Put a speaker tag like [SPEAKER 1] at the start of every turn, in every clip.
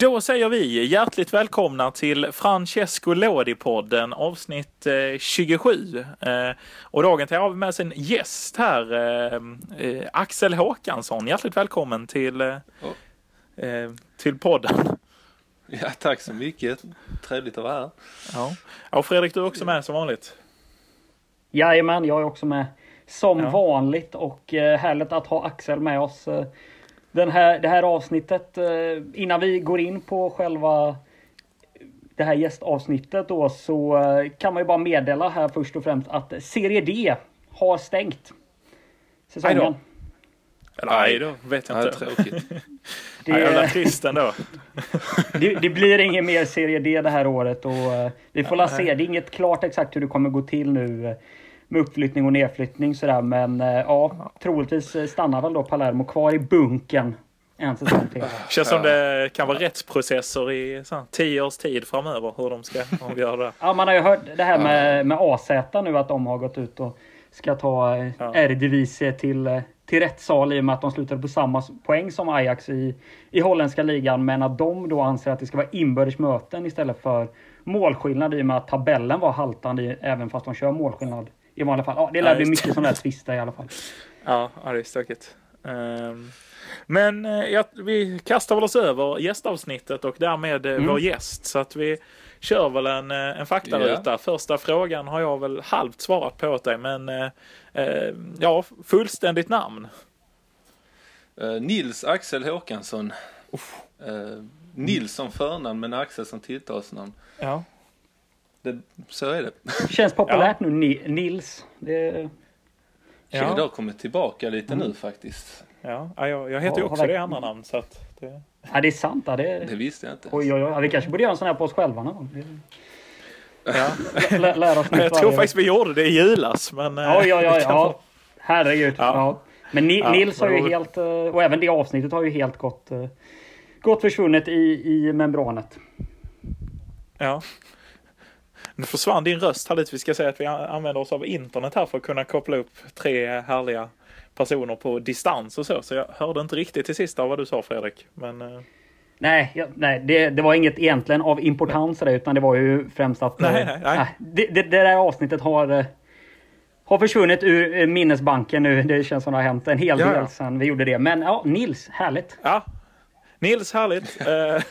[SPEAKER 1] Då säger vi hjärtligt välkomna till Francesco Lodi-podden avsnitt eh, 27. Eh, och dagen till har vi med oss en gäst här, eh, eh, Axel Håkansson. Hjärtligt välkommen till, eh, eh, till podden.
[SPEAKER 2] Ja, tack så mycket. Trevligt att vara här.
[SPEAKER 1] Ja. Och Fredrik, du är också med som vanligt.
[SPEAKER 3] Jajamän, jag är också med som
[SPEAKER 1] Ja.
[SPEAKER 3] vanligt och eh, härligt att ha Axel med oss. Den här, det här avsnittet, eh, innan vi går in på själva det här gästavsnittet då så eh, kan man ju bara meddela här först och främst att Serie D har stängt. Säsongen.
[SPEAKER 1] Nej då, vet jag
[SPEAKER 2] Ja,
[SPEAKER 1] inte.
[SPEAKER 2] tråkigt.
[SPEAKER 1] Det... Jävla trist ändå.
[SPEAKER 3] det, det blir ingen mer Serie D det här året och eh, vi får la se. Det är inget klart exakt hur det kommer gå till nu med uppflyttning och nedflyttning sådär. Men eh, ja, troligtvis eh, stannar väl då Palermo kvar i bunken en säsong till.
[SPEAKER 1] Känns som det kan vara rättsprocesser i så tio års tid framöver hur de ska avgöra det.
[SPEAKER 3] Ja, man har ju hört det här med, med AZ nu att de har gått ut och ska ta eh,
[SPEAKER 1] Ja.
[SPEAKER 3] Eredivisie till, eh, till rättssal i och med att de slutade på samma poäng som Ajax i, i holländska ligan. Men att de då anser att det ska vara inbördes möten istället för målskillnad i och med att tabellen var haltande även fast de kör målskillnad i vanliga fall. Ja, det lär
[SPEAKER 1] Ja,
[SPEAKER 3] bli mycket sådana där tvister i alla fall.
[SPEAKER 1] Ja, ja det är stökigt. Ehm, men eh, ja, vi kastar väl oss över gästavsnittet och därmed mm. vår gäst. Så att vi kör väl en, eh, en faktaruta. Första frågan har jag väl halvt svarat på åt dig, men eh, eh, ja, fullständigt namn.
[SPEAKER 2] Eh, Nils Axel Håkansson. Uh, Nils som förnamn men Axel som tilltalsnamn.
[SPEAKER 1] Ja.
[SPEAKER 2] Det, så är det.
[SPEAKER 3] Känns populärt nu, Ni- Nils. Det,
[SPEAKER 2] Ja.
[SPEAKER 1] Ja.
[SPEAKER 2] Det har kommit tillbaka lite nu faktiskt.
[SPEAKER 1] Ja, ja, jag, jag heter ju
[SPEAKER 3] Ja,
[SPEAKER 1] också det andra namn. Så att det,
[SPEAKER 3] ja, det är sant. Ja, det,
[SPEAKER 2] Det visste jag inte.
[SPEAKER 3] oj, oj, oj. Ja, vi kanske borde göra en sån här på oss själva någon gång.
[SPEAKER 1] ja.
[SPEAKER 3] Lä- lä- Lära oss
[SPEAKER 1] Men jag tror faktiskt vi gjorde det i julas. Men, eh,
[SPEAKER 3] Oj, oj,
[SPEAKER 1] det
[SPEAKER 3] oj. Ja. Herregud.
[SPEAKER 1] Ja.
[SPEAKER 3] Ja. Men Ni,
[SPEAKER 1] Ja,
[SPEAKER 3] Nils har ju
[SPEAKER 1] roligt.
[SPEAKER 3] helt, eh, och även det avsnittet har ju helt gått, eh, gått försvunnet i, i membranet.
[SPEAKER 1] Ja. Nu försvann din röst här lite. Vi ska säga att vi an- använder oss av internet här för att kunna koppla upp tre härliga personer på distans och så. Så jag hörde inte riktigt till sista av vad du sa Fredrik. Men eh,
[SPEAKER 3] Nej, ja, nej det, det var inget egentligen av importans det, utan det var ju främst att
[SPEAKER 1] Nej,
[SPEAKER 3] eh,
[SPEAKER 1] nej, nej.
[SPEAKER 3] äh, det, det, det där avsnittet har, eh, har försvunnit ur minnesbanken nu. Det känns som det har hänt en hel
[SPEAKER 1] Ja,
[SPEAKER 3] del
[SPEAKER 1] ja.
[SPEAKER 3] sedan vi gjorde det. Men ja, Nils, härligt.
[SPEAKER 1] ja. Nils, härligt. Eh,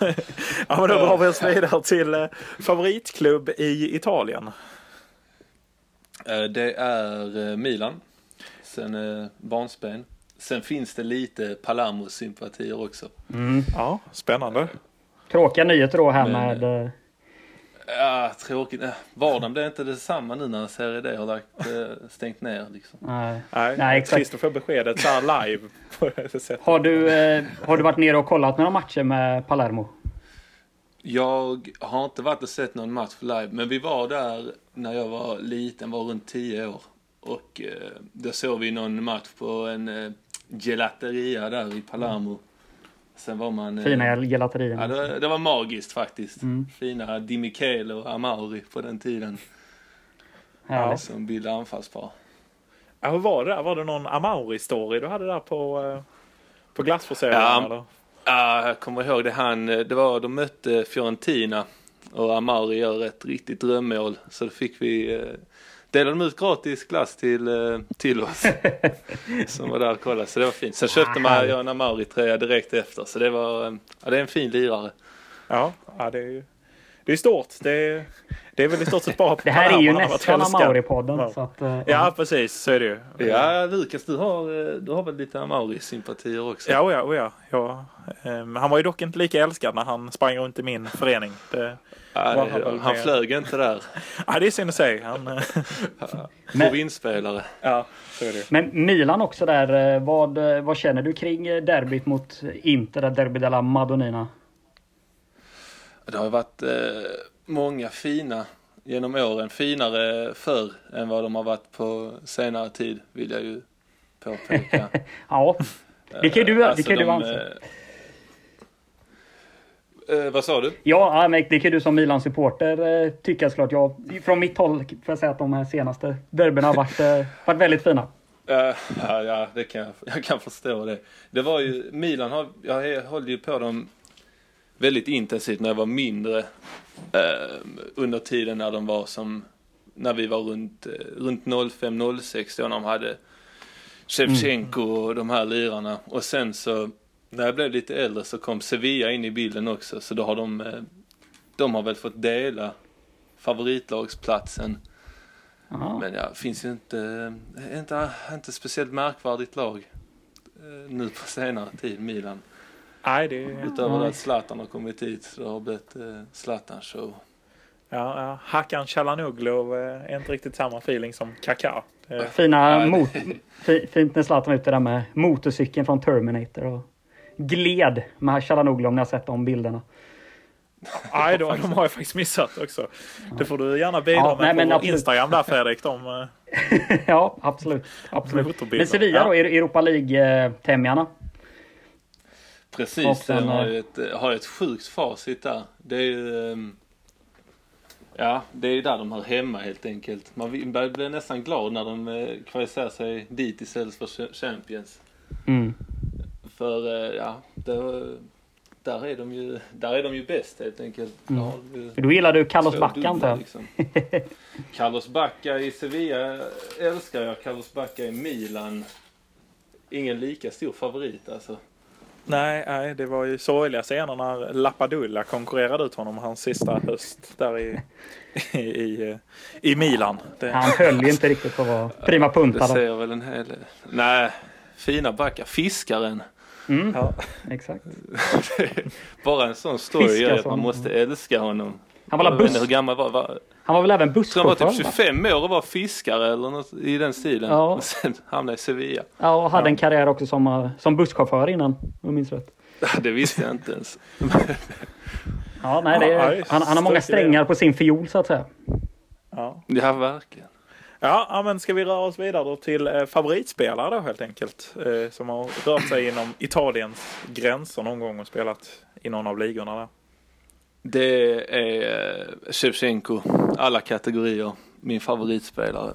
[SPEAKER 1] ja, men då drar vi oss vidare till eh, favoritklubb i Italien.
[SPEAKER 2] Eh, Det är Milan. Sen barnsben. Sen finns det lite Palermo-sympatier också.
[SPEAKER 1] Ja, spännande.
[SPEAKER 3] Tråkiga nyheter då här
[SPEAKER 2] Men,
[SPEAKER 3] med...
[SPEAKER 2] Ja, tråkigt. Vardagen blir inte detsamma nu när Serie D har lagt, eh, stängt ner liksom.
[SPEAKER 3] Nej.
[SPEAKER 1] Nej,
[SPEAKER 3] Nej, exakt.
[SPEAKER 1] trist att få beskedet så här live. På det sättet.
[SPEAKER 3] Har du, eh, har du varit nere och kollat några matcher med Palermo?
[SPEAKER 2] Jag har inte varit och sett någon match live, men vi var där när jag var liten, var runt 10 år. Och eh, då såg vi någon match på en eh, gelateria där i Palermo. Sen var man... Eh,
[SPEAKER 3] Fina gelaterierna.
[SPEAKER 2] Ja, det, var- det var magiskt faktiskt.
[SPEAKER 3] Mm.
[SPEAKER 2] Fina Di Michele och Amauri på den tiden
[SPEAKER 3] Härligt.
[SPEAKER 2] som bildade anfallspar.
[SPEAKER 1] Ja, hur var det där? Var det någon Amauri-story du hade där på, eh, på glassförsäljningen?
[SPEAKER 2] Ja.
[SPEAKER 1] eller?
[SPEAKER 2] Ja, jag kommer ihåg det. Han, eh, det var, de mötte Fiorentina och Amauri gör ett riktigt drömmål. Så då fick vi delade de ut gratis glass till, eh, till oss som var där och kollade. Så det var fint. Sen köpte man jag en Amauri-tröja direkt efter. Så det var, eh, ja, det är en fin lirare.
[SPEAKER 1] Ja, ja det är ju det är stort. Det är, det är väl i stort sett bara på
[SPEAKER 3] Det här är ju nästan. Amauri-podden.
[SPEAKER 1] Ja.
[SPEAKER 3] Eh,
[SPEAKER 1] Ja, precis. Så är det ju.
[SPEAKER 2] Ja, Lukas, du har, eh, du har väl lite Amauri-sympatier också?
[SPEAKER 1] Ja, ja, ja. ja. Ehm, han var ju dock inte lika älskad när han sprang runt i min förening. Det,
[SPEAKER 2] Ja,
[SPEAKER 1] han
[SPEAKER 2] han flög inte där.
[SPEAKER 1] ja, det är synd att säga. Han, eh,
[SPEAKER 3] Men-
[SPEAKER 2] Provinsspelare.
[SPEAKER 1] ja, så är det.
[SPEAKER 3] Men Milan också där. eh, Vad, eh, vad känner du kring eh, derbyt mot Inter? där Derby della Madonnina.
[SPEAKER 2] Det har varit eh, många fina genom åren. Finare förr än vad de har varit på senare tid vill jag ju påpeka.
[SPEAKER 3] Ja, det kan ju du,
[SPEAKER 2] Alltså,
[SPEAKER 3] det kan ju du anse.
[SPEAKER 2] eh, eh, vad sa du?
[SPEAKER 3] Ja, men det kan du som Milan-supporter eh, tycka såklart. Jag, från mitt håll får jag säga att de här senaste derbyna har varit, eh, varit väldigt fina.
[SPEAKER 2] Uh, ja, ja, det kan jag, jag kan förstå det. Det var ju, Milan har, jag höll ju på dem väldigt intensivt när jag var mindre. Uh, under tiden när de var som, när vi var runt, uh, runt 05-06 då när de hade Shevchenko och de här lirarna. Och sen så, när jag blev lite äldre så kom Sevilla in i bilden också. Så då har de, uh, de har väl fått dela favoritlagsplatsen. Aha. Men ja, finns ju inte, inte, inte speciellt märkvärdigt lag nu på senare tid, Milan.
[SPEAKER 1] Nej, det...
[SPEAKER 2] Utöver nej. att Zlatan har kommit hit så har det blivit eh, Zlatan-show.
[SPEAKER 1] Ja, ja. Hakan Calhanoglu är inte riktigt samma feeling som Kaká.
[SPEAKER 3] Fina mot, fint när Zlatan var ute där med motorcykeln från Terminator och gled med Calhanoglu om ni har sett de bilderna.
[SPEAKER 1] Nej, de, de har jag faktiskt missat också. Det får du gärna bidra ja, med nej, på absolut. Instagram där Fredrik. De,
[SPEAKER 3] ja, absolut. absolut. Men Sevilla ja. då, Europa League-tämjarna?
[SPEAKER 2] Precis, den har ju ett, har ett sjukt facit där. Det är ju... Ehm, ja, det är där de hör hemma helt enkelt. Man blir nästan glad när de eh, kvalificerar sig dit istället för Champions. Mm. För eh, ja, det, där är de ju, där är de ju bäst helt enkelt. Mm.
[SPEAKER 3] För då gillar du Carlos Bacca antar jag? Liksom.
[SPEAKER 2] Carlos Bacca i Sevilla älskar jag. Carlos Bacca i Milan. Ingen lika stor favorit alltså.
[SPEAKER 1] Nej, nej, det var ju sorgliga scener när Lappadulla konkurrerade ut honom hans sista höst där i, i, i, i Milan.
[SPEAKER 3] Det... Han höll ju inte riktigt på att vara prima punta.
[SPEAKER 2] Det säger väl en hel Nej, fina backar. Fiskaren.
[SPEAKER 3] Mm. Ja, exakt.
[SPEAKER 2] Bara en sån story gör att man måste älska honom.
[SPEAKER 3] Han var, buss...
[SPEAKER 2] hur gammal var, var
[SPEAKER 3] Han var väl även busschaufför?
[SPEAKER 2] Han var typ 25 år och var fiskare eller något i den stilen. Ja. Och sen hamnade i Sevilla.
[SPEAKER 3] Ja, och hade ja. en karriär också som, eh, som busschaufför innan, om jag minns rätt.
[SPEAKER 2] det visste jag inte ens.
[SPEAKER 3] ja, nej, det är, han, han har många strängar på sin fiol så att säga.
[SPEAKER 2] Ja, ja verkligen.
[SPEAKER 1] Ja, men ska vi röra oss vidare då till eh, favoritspelare då helt enkelt. Eh, som har rört sig inom Italiens gränser någon gång och spelat i någon av ligorna där.
[SPEAKER 2] Det är eh, Shevchenko, alla kategorier, min favoritspelare.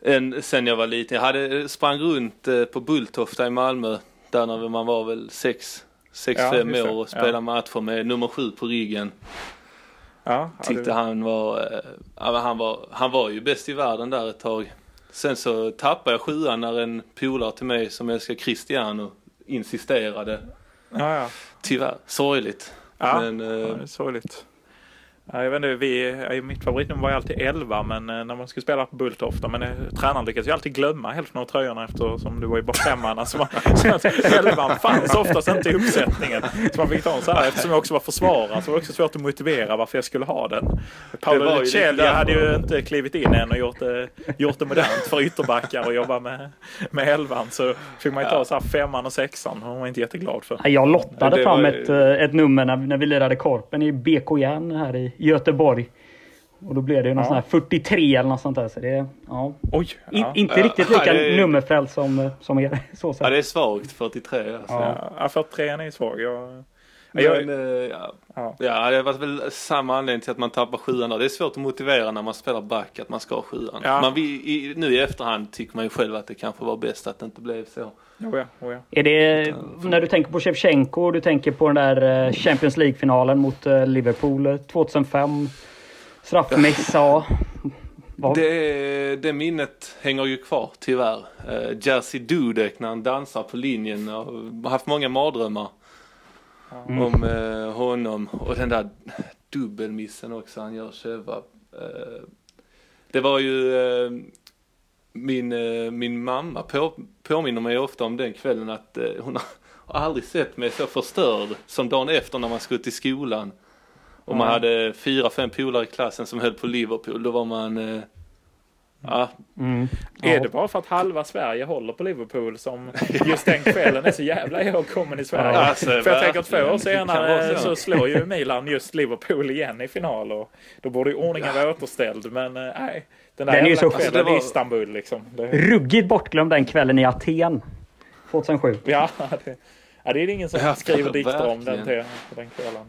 [SPEAKER 2] En, sen jag var liten, jag hade, sprang runt på Bulltofta i Malmö där när man var väl 6-5 ja, år och spelade ja. matcher med nummer 7 på ryggen. Ja, Tyckte du... han var, han var, han var ju bäst i världen där ett tag. Sen så tappade jag sjuan när en polare till mig som älskar Cristiano insisterade.
[SPEAKER 1] Ja, ja.
[SPEAKER 2] Tyvärr, sorgligt.
[SPEAKER 1] Ja, Men, ja, sorgligt. Ja, jag vet inte, vi, mitt favoritnummer var ju alltid 11 men eh, när man skulle spela på Bulltofta. Men eh, tränaren lyckades ju alltid glömma hälften av tröjorna eftersom du var ju bara femman. Så, så 11 fanns oftast inte i uppsättningen. Så man fick ta en så här, eftersom jag också var försvarare så var det också svårt att motivera varför jag skulle ha den. Paolo Lucelli hade ju inte klivit in än och gjort det, gjort det modernt för ytterbackar och jobba med, med 11 Så fick man ju ta så här femman och sexan. Hon var inte jätteglad för.
[SPEAKER 3] Jag lottade fram ett, eh, ett nummer när, när vi lirade Korpen i BK Järn här i Göteborg. Och då blev det ju någon ja. sån här 43 eller något sånt där. Så det, ja.
[SPEAKER 1] Oj,
[SPEAKER 3] ja. In, inte riktigt lika ja, är... nummerfält som, som er. Så
[SPEAKER 2] Ja, det är svagt 43. Alltså.
[SPEAKER 1] Ja, 43 är svag. Jag...
[SPEAKER 2] Men, jag, eh, ja. Ja. ja, det var väl samma anledning till att man tappar sjuan då. Det är svårt att motivera när man spelar back att man ska ha sjuan. Ja. Man, i, nu i efterhand tycker man ju själv att det kanske var bäst att det inte blev så.
[SPEAKER 1] Oh ja, oh ja.
[SPEAKER 3] Är det, när du tänker på Shevchenko, du tänker på den där eh, Champions League-finalen mot eh, Liverpool 2005? Straffmiss, ja.
[SPEAKER 2] Det, det minnet hänger ju kvar tyvärr. Uh, Jersey Dudek när han dansar på linjen. Jag har haft många mardrömmar mm. om uh, honom. Och den där dubbelmissen också han gör Cheva. Uh, det var ju min, min mamma på, påminner mig ofta om den kvällen att hon har aldrig sett mig så förstörd som dagen efter när man skulle till skolan. Och man hade fyra, fem polare i klassen som höll på Liverpool. Då var man... Ja.
[SPEAKER 1] Mm. Ja. Är det bara för att halva Sverige håller på Liverpool som just den kvällen är så jävla ihågkommen i Sverige? Ja, alltså, för jag tänker två år senare så. så slår ju Milan just Liverpool igen i final och då borde ju ordningen vara återställd. Men eh, nej, den där den så kvällen alltså, var... i Istanbul liksom.
[SPEAKER 3] Det... Ruggigt bortglömd den kvällen i Aten 2007.
[SPEAKER 1] Ja, det, ja, det är ingen som skriver dikter om den, den kvällen.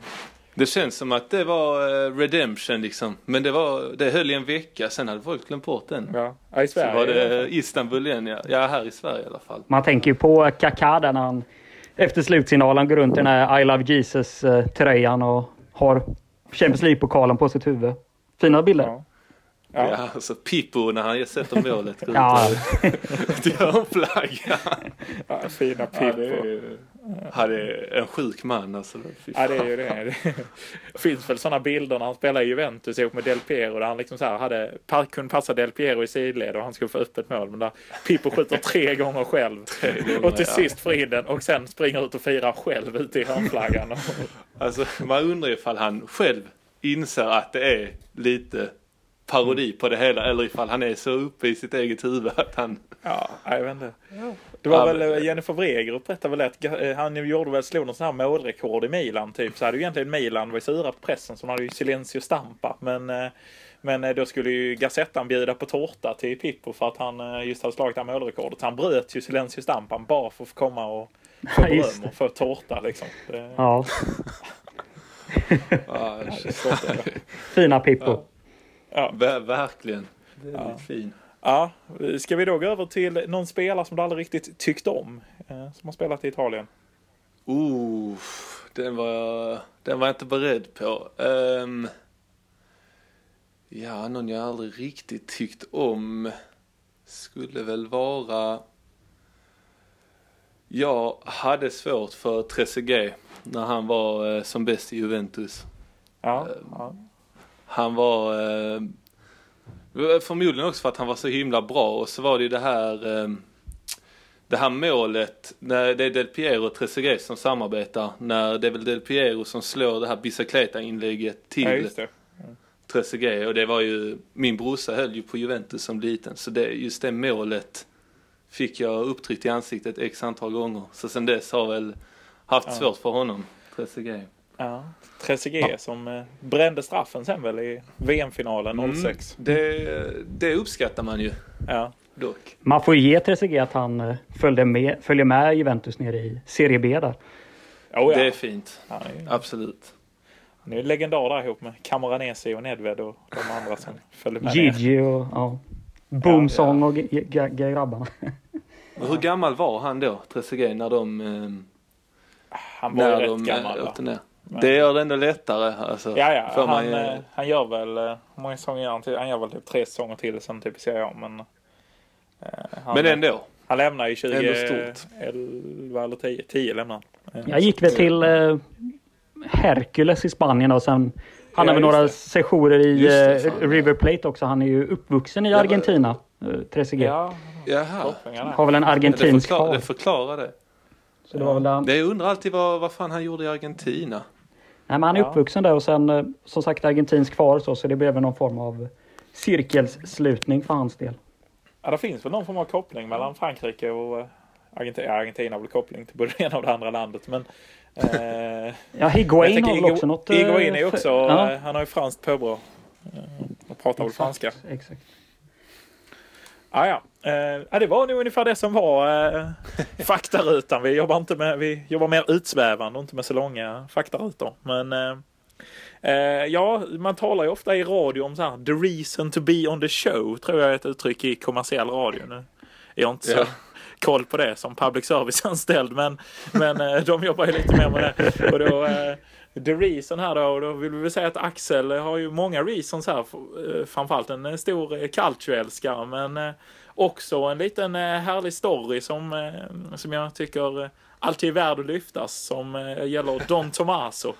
[SPEAKER 2] Det känns som att det var uh, redemption liksom. Men det, var, det höll i en vecka, sen hade folk glömt bort den.
[SPEAKER 1] Ja, ja i Sverige.
[SPEAKER 2] Så var det Istanbul igen, ja. ja. här i Sverige i alla fall.
[SPEAKER 3] Man tänker ju på Kaká där när han efter slutsignalen går runt i den här I Love Jesus-tröjan och har Champions League-pokalen på sitt huvud. Fina bilder.
[SPEAKER 2] Ja. Ja. ja, alltså Pippo när han sätter målet. ja. Till hörnflaggan.
[SPEAKER 1] Ja, fina Pippo.
[SPEAKER 2] Han är en sjuk man alltså.
[SPEAKER 1] Ja det är ju det. Det finns väl sådana bilder när han spelar i Juventus ihop med Del Piero där han liksom så här hade, kunde passa Del Piero i sidled och han skulle få öppet mål. Men där Pippo skjuter tre gånger själv. Gånger, och till ja. sist får in den och sen springer ut och firar själv ute i hörnflaggan.
[SPEAKER 2] Alltså man undrar ifall han själv inser att det är lite parodi på det hela eller ifall han är så uppe i sitt eget huvud att han...
[SPEAKER 1] Ja, jag vet inte. Det var ja, väl men... Jennifer Wregerup berättade väl att eh, han gjorde väl, slog någon sån här målrekord i Milan typ. Så hade ju egentligen Milan var sura på pressen som hade ju Silencio Stampa. Men, eh, men eh, då skulle ju Gazettan bjuda på tårta till Pippo för att han just hade slagit det här målrekordet. Så han bröt ju Silencio Stampan bara för att komma och få beröm och få tårta liksom. Det...
[SPEAKER 3] Ja. Fina Pippo. Ja.
[SPEAKER 2] Ja. Ver verkligen. Väldigt ja. fin.
[SPEAKER 1] Ja, ska vi då gå över till någon spelare som du aldrig riktigt tyckt om? Eh, som har spelat i Italien.
[SPEAKER 2] Oh, den var, den var jag inte beredd på. Um, ja, någon jag aldrig riktigt tyckt om skulle väl vara... Jag hade svårt för Trezeguet när han var eh, som bäst i Juventus.
[SPEAKER 1] Ja, um, ja.
[SPEAKER 2] Han var eh, förmodligen också för att han var så himla bra och så var det ju det här eh, det här målet, när det är Del Piero och Trezeguet som samarbetar, när det är väl Del Piero som slår det här Bicicleta-inlägget till ja. Trezeguet och det var ju, min brorsa höll ju på Juventus som liten så det, just det målet fick jag upptryckt i ansiktet x antal gånger. Så sen dess har väl haft ja. svårt för honom, Trezeguet.
[SPEAKER 1] Ja, Trezeguet ja. som eh, brände straffen sen väl i VM-finalen 06.
[SPEAKER 2] Mm, det, det uppskattar man ju.
[SPEAKER 1] Ja.
[SPEAKER 2] Dock.
[SPEAKER 3] Man får ju ge Trezeguet att han eh, följde med, följer med Juventus nere i Serie B där.
[SPEAKER 2] Oh, ja. Det är fint. Ja, det är... Absolut.
[SPEAKER 1] Han är ju legendar där ihop med Camoranesi och Nedved och de andra som följde med
[SPEAKER 3] Gigi och ja. Boomsong ja, och grabbarna.
[SPEAKER 2] Hur gammal var han då, Trezeguet, när de... Eh,
[SPEAKER 1] han var ju rätt de, gammal. Äh,
[SPEAKER 2] det gör det ändå lättare. Alltså,
[SPEAKER 1] ja, ja. Han, ju... Eh, han gör väl, eh, hur många säsonger gör han till? Han gör väl typ tre säsonger till sen typ Serie A. Men,
[SPEAKER 2] eh, han, men ändå.
[SPEAKER 1] Han lämnar ju 2011 eller 10. 10 lämnar
[SPEAKER 3] han. Jag gick väl till eh, Hercules i Spanien och sen han har väl några sessioner i det, River Plate också. Han är ju uppvuxen i Argentina, ja, Trezeguet. Ja,
[SPEAKER 2] Jaha.
[SPEAKER 3] Har väl en argentinsk
[SPEAKER 2] far. Det förklarar det.
[SPEAKER 3] Så det var väl där...
[SPEAKER 2] Jag undrar alltid vad, vad fan han gjorde i Argentina.
[SPEAKER 3] Nej, men han är ja. uppvuxen där och sen eh, som sagt argentinsk far så, så det blev någon form av cirkelslutning för hans del.
[SPEAKER 1] Ja, det finns väl någon form av koppling mellan Frankrike och eh, Argentina. Argentina har väl koppling till både det ena och det andra landet. Men,
[SPEAKER 3] eh, ja, Higuain har väl också något...
[SPEAKER 1] Higuain är också, ja. han har ju franskt påbrå. Och pratar väl franska.
[SPEAKER 3] Exakt.
[SPEAKER 1] Ah, ja, eh, det var nog ungefär det som var eh, faktarutan. Vi jobbar, inte med, vi jobbar mer utsvävande och inte med så långa faktarutor. Men eh, eh, ja, man talar ju ofta i radio om så här, the reason to be on the show, tror jag är ett uttryck i kommersiell radio. Nu jag har inte så ja. koll på det som public service-anställd, men, men eh, de jobbar ju lite mer med det. Och då, eh, The Reason här då, och då vill vi väl säga att Axel har ju många reasons här. Framförallt en stor culture-älskare men också en liten eh, härlig story som, som jag tycker alltid är värd att lyftas som gäller Don Tomaso.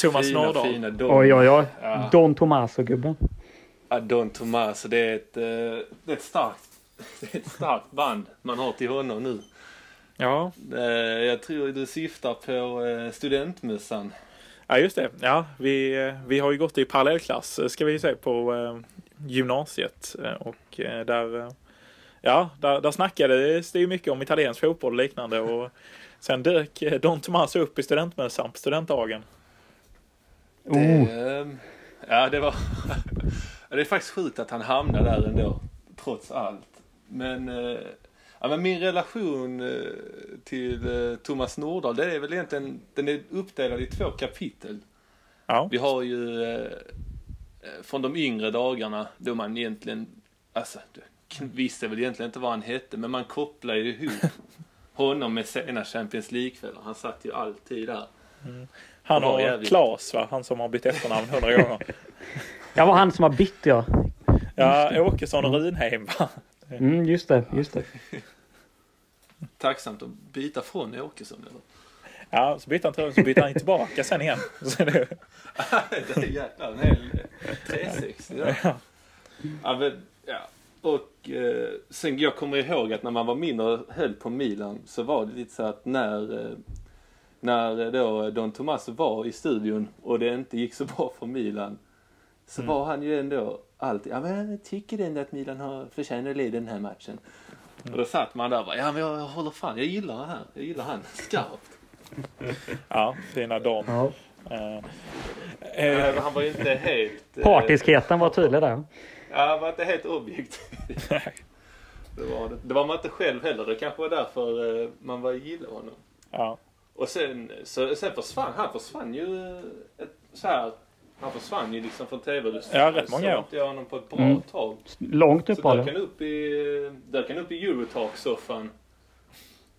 [SPEAKER 1] Thomas fina, Nordahl. Fina
[SPEAKER 3] Don. Oj, oj, oj. Ja. Don Tomaso-gubben.
[SPEAKER 2] Ja, Don Tomaso, det är ett, det är ett starkt det är ett starkt band man har till honom nu.
[SPEAKER 1] Ja.
[SPEAKER 2] Eh, jag tror du syftar på eh, studentmössan.
[SPEAKER 1] Ja just det. Ja, vi, eh, vi har ju gått i parallellklass ska vi säga på gymnasiet och där Ja, där, där snackades det ju mycket om italiensk fotboll och liknande och sen dök Don Tomas upp i studentmössan på studentdagen.
[SPEAKER 2] Oh. Det, ja, det var... det är faktiskt sjukt att han hamnade där ändå, trots allt. Men Ja, men min relation eh, till eh, Thomas Nordahl, det är väl egentligen, den är uppdelad i två kapitel.
[SPEAKER 1] Ja.
[SPEAKER 2] Vi har ju eh, eh, från de yngre dagarna då man egentligen, alltså visste väl egentligen inte vad han hette, men man kopplar ju ihop honom med sena Champions League-kvällar. Han satt ju alltid där.
[SPEAKER 1] Mm. Han och
[SPEAKER 2] jävligt.
[SPEAKER 1] Klas va? Han som har bytt efternamn hundra gånger.
[SPEAKER 3] Jag var han som har bytt ja.
[SPEAKER 1] Ja, Åkesson och Runheim va?
[SPEAKER 3] Mm, just det, just det.
[SPEAKER 2] Tacksamt att byta från Åkesson eller?
[SPEAKER 1] Ja, så bytte han tröjan så bytte han tillbaka sen igen. Så det,
[SPEAKER 2] det är jäklar en hel eh, 360 där.
[SPEAKER 1] ja.
[SPEAKER 2] Ja, men, ja. Och eh, sen jag kommer ihåg att när man var mindre och höll på Milan så var det lite så att när, eh, när då Don Tomaso var i studion och det inte gick så bra för Milan så
[SPEAKER 1] Mm.
[SPEAKER 2] var han ju ändå alltid, ja men jag tycker ändå att Milan har förtjänat att leda den här matchen. Och då satt man där och bara, ja men jag håller fan, jag gillar det här, jag gillar han skarpt.
[SPEAKER 1] ja, fina Don.
[SPEAKER 3] Ja.
[SPEAKER 1] Eh,
[SPEAKER 2] Eh, men han var ju inte helt... eh,
[SPEAKER 3] Partiskheten var tydlig där.
[SPEAKER 2] Ja, han var inte helt objektiv. Det var, det. var man inte själv heller. Det kanske var därför eh, man var gillade honom.
[SPEAKER 1] ja.
[SPEAKER 2] Och sen, så, sen försvann han försvann ju ett, så här. Han försvann ju liksom från tv.
[SPEAKER 1] Ja, rätt många år.
[SPEAKER 2] inte jag honom på ett bra
[SPEAKER 3] Mm.
[SPEAKER 2] tag.
[SPEAKER 3] Långt
[SPEAKER 2] Så
[SPEAKER 3] uppehåll.
[SPEAKER 2] dök han upp i, dök han upp i Eurotalk-soffan.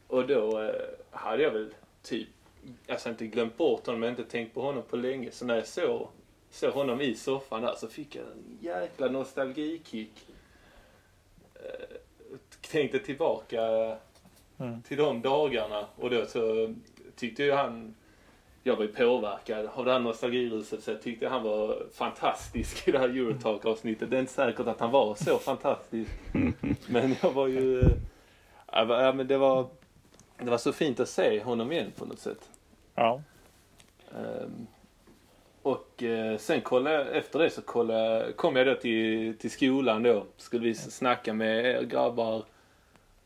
[SPEAKER 2] Och då eh, hade jag väl typ, alltså inte glömt bort honom men inte tänkt på honom på länge. Så när jag såg, såg honom i soffan där så fick jag en jäkla nostalgikick. Eh, tänkte tillbaka
[SPEAKER 1] Mm.
[SPEAKER 2] till de dagarna och då så tyckte ju han jag var ju påverkad av det här nostalgiruset så jag tyckte han var fantastisk i det här Eurotalk-avsnittet. Det är inte säkert att han var så fantastisk. Men jag var ju... Ja, ja, men det var, det var så fint att se honom igen på något sätt.
[SPEAKER 1] Ja.
[SPEAKER 2] Ehm, och eh, sen kolla, efter det så kolla, kom jag då till, till skolan då. Skulle vi snacka med er grabbar.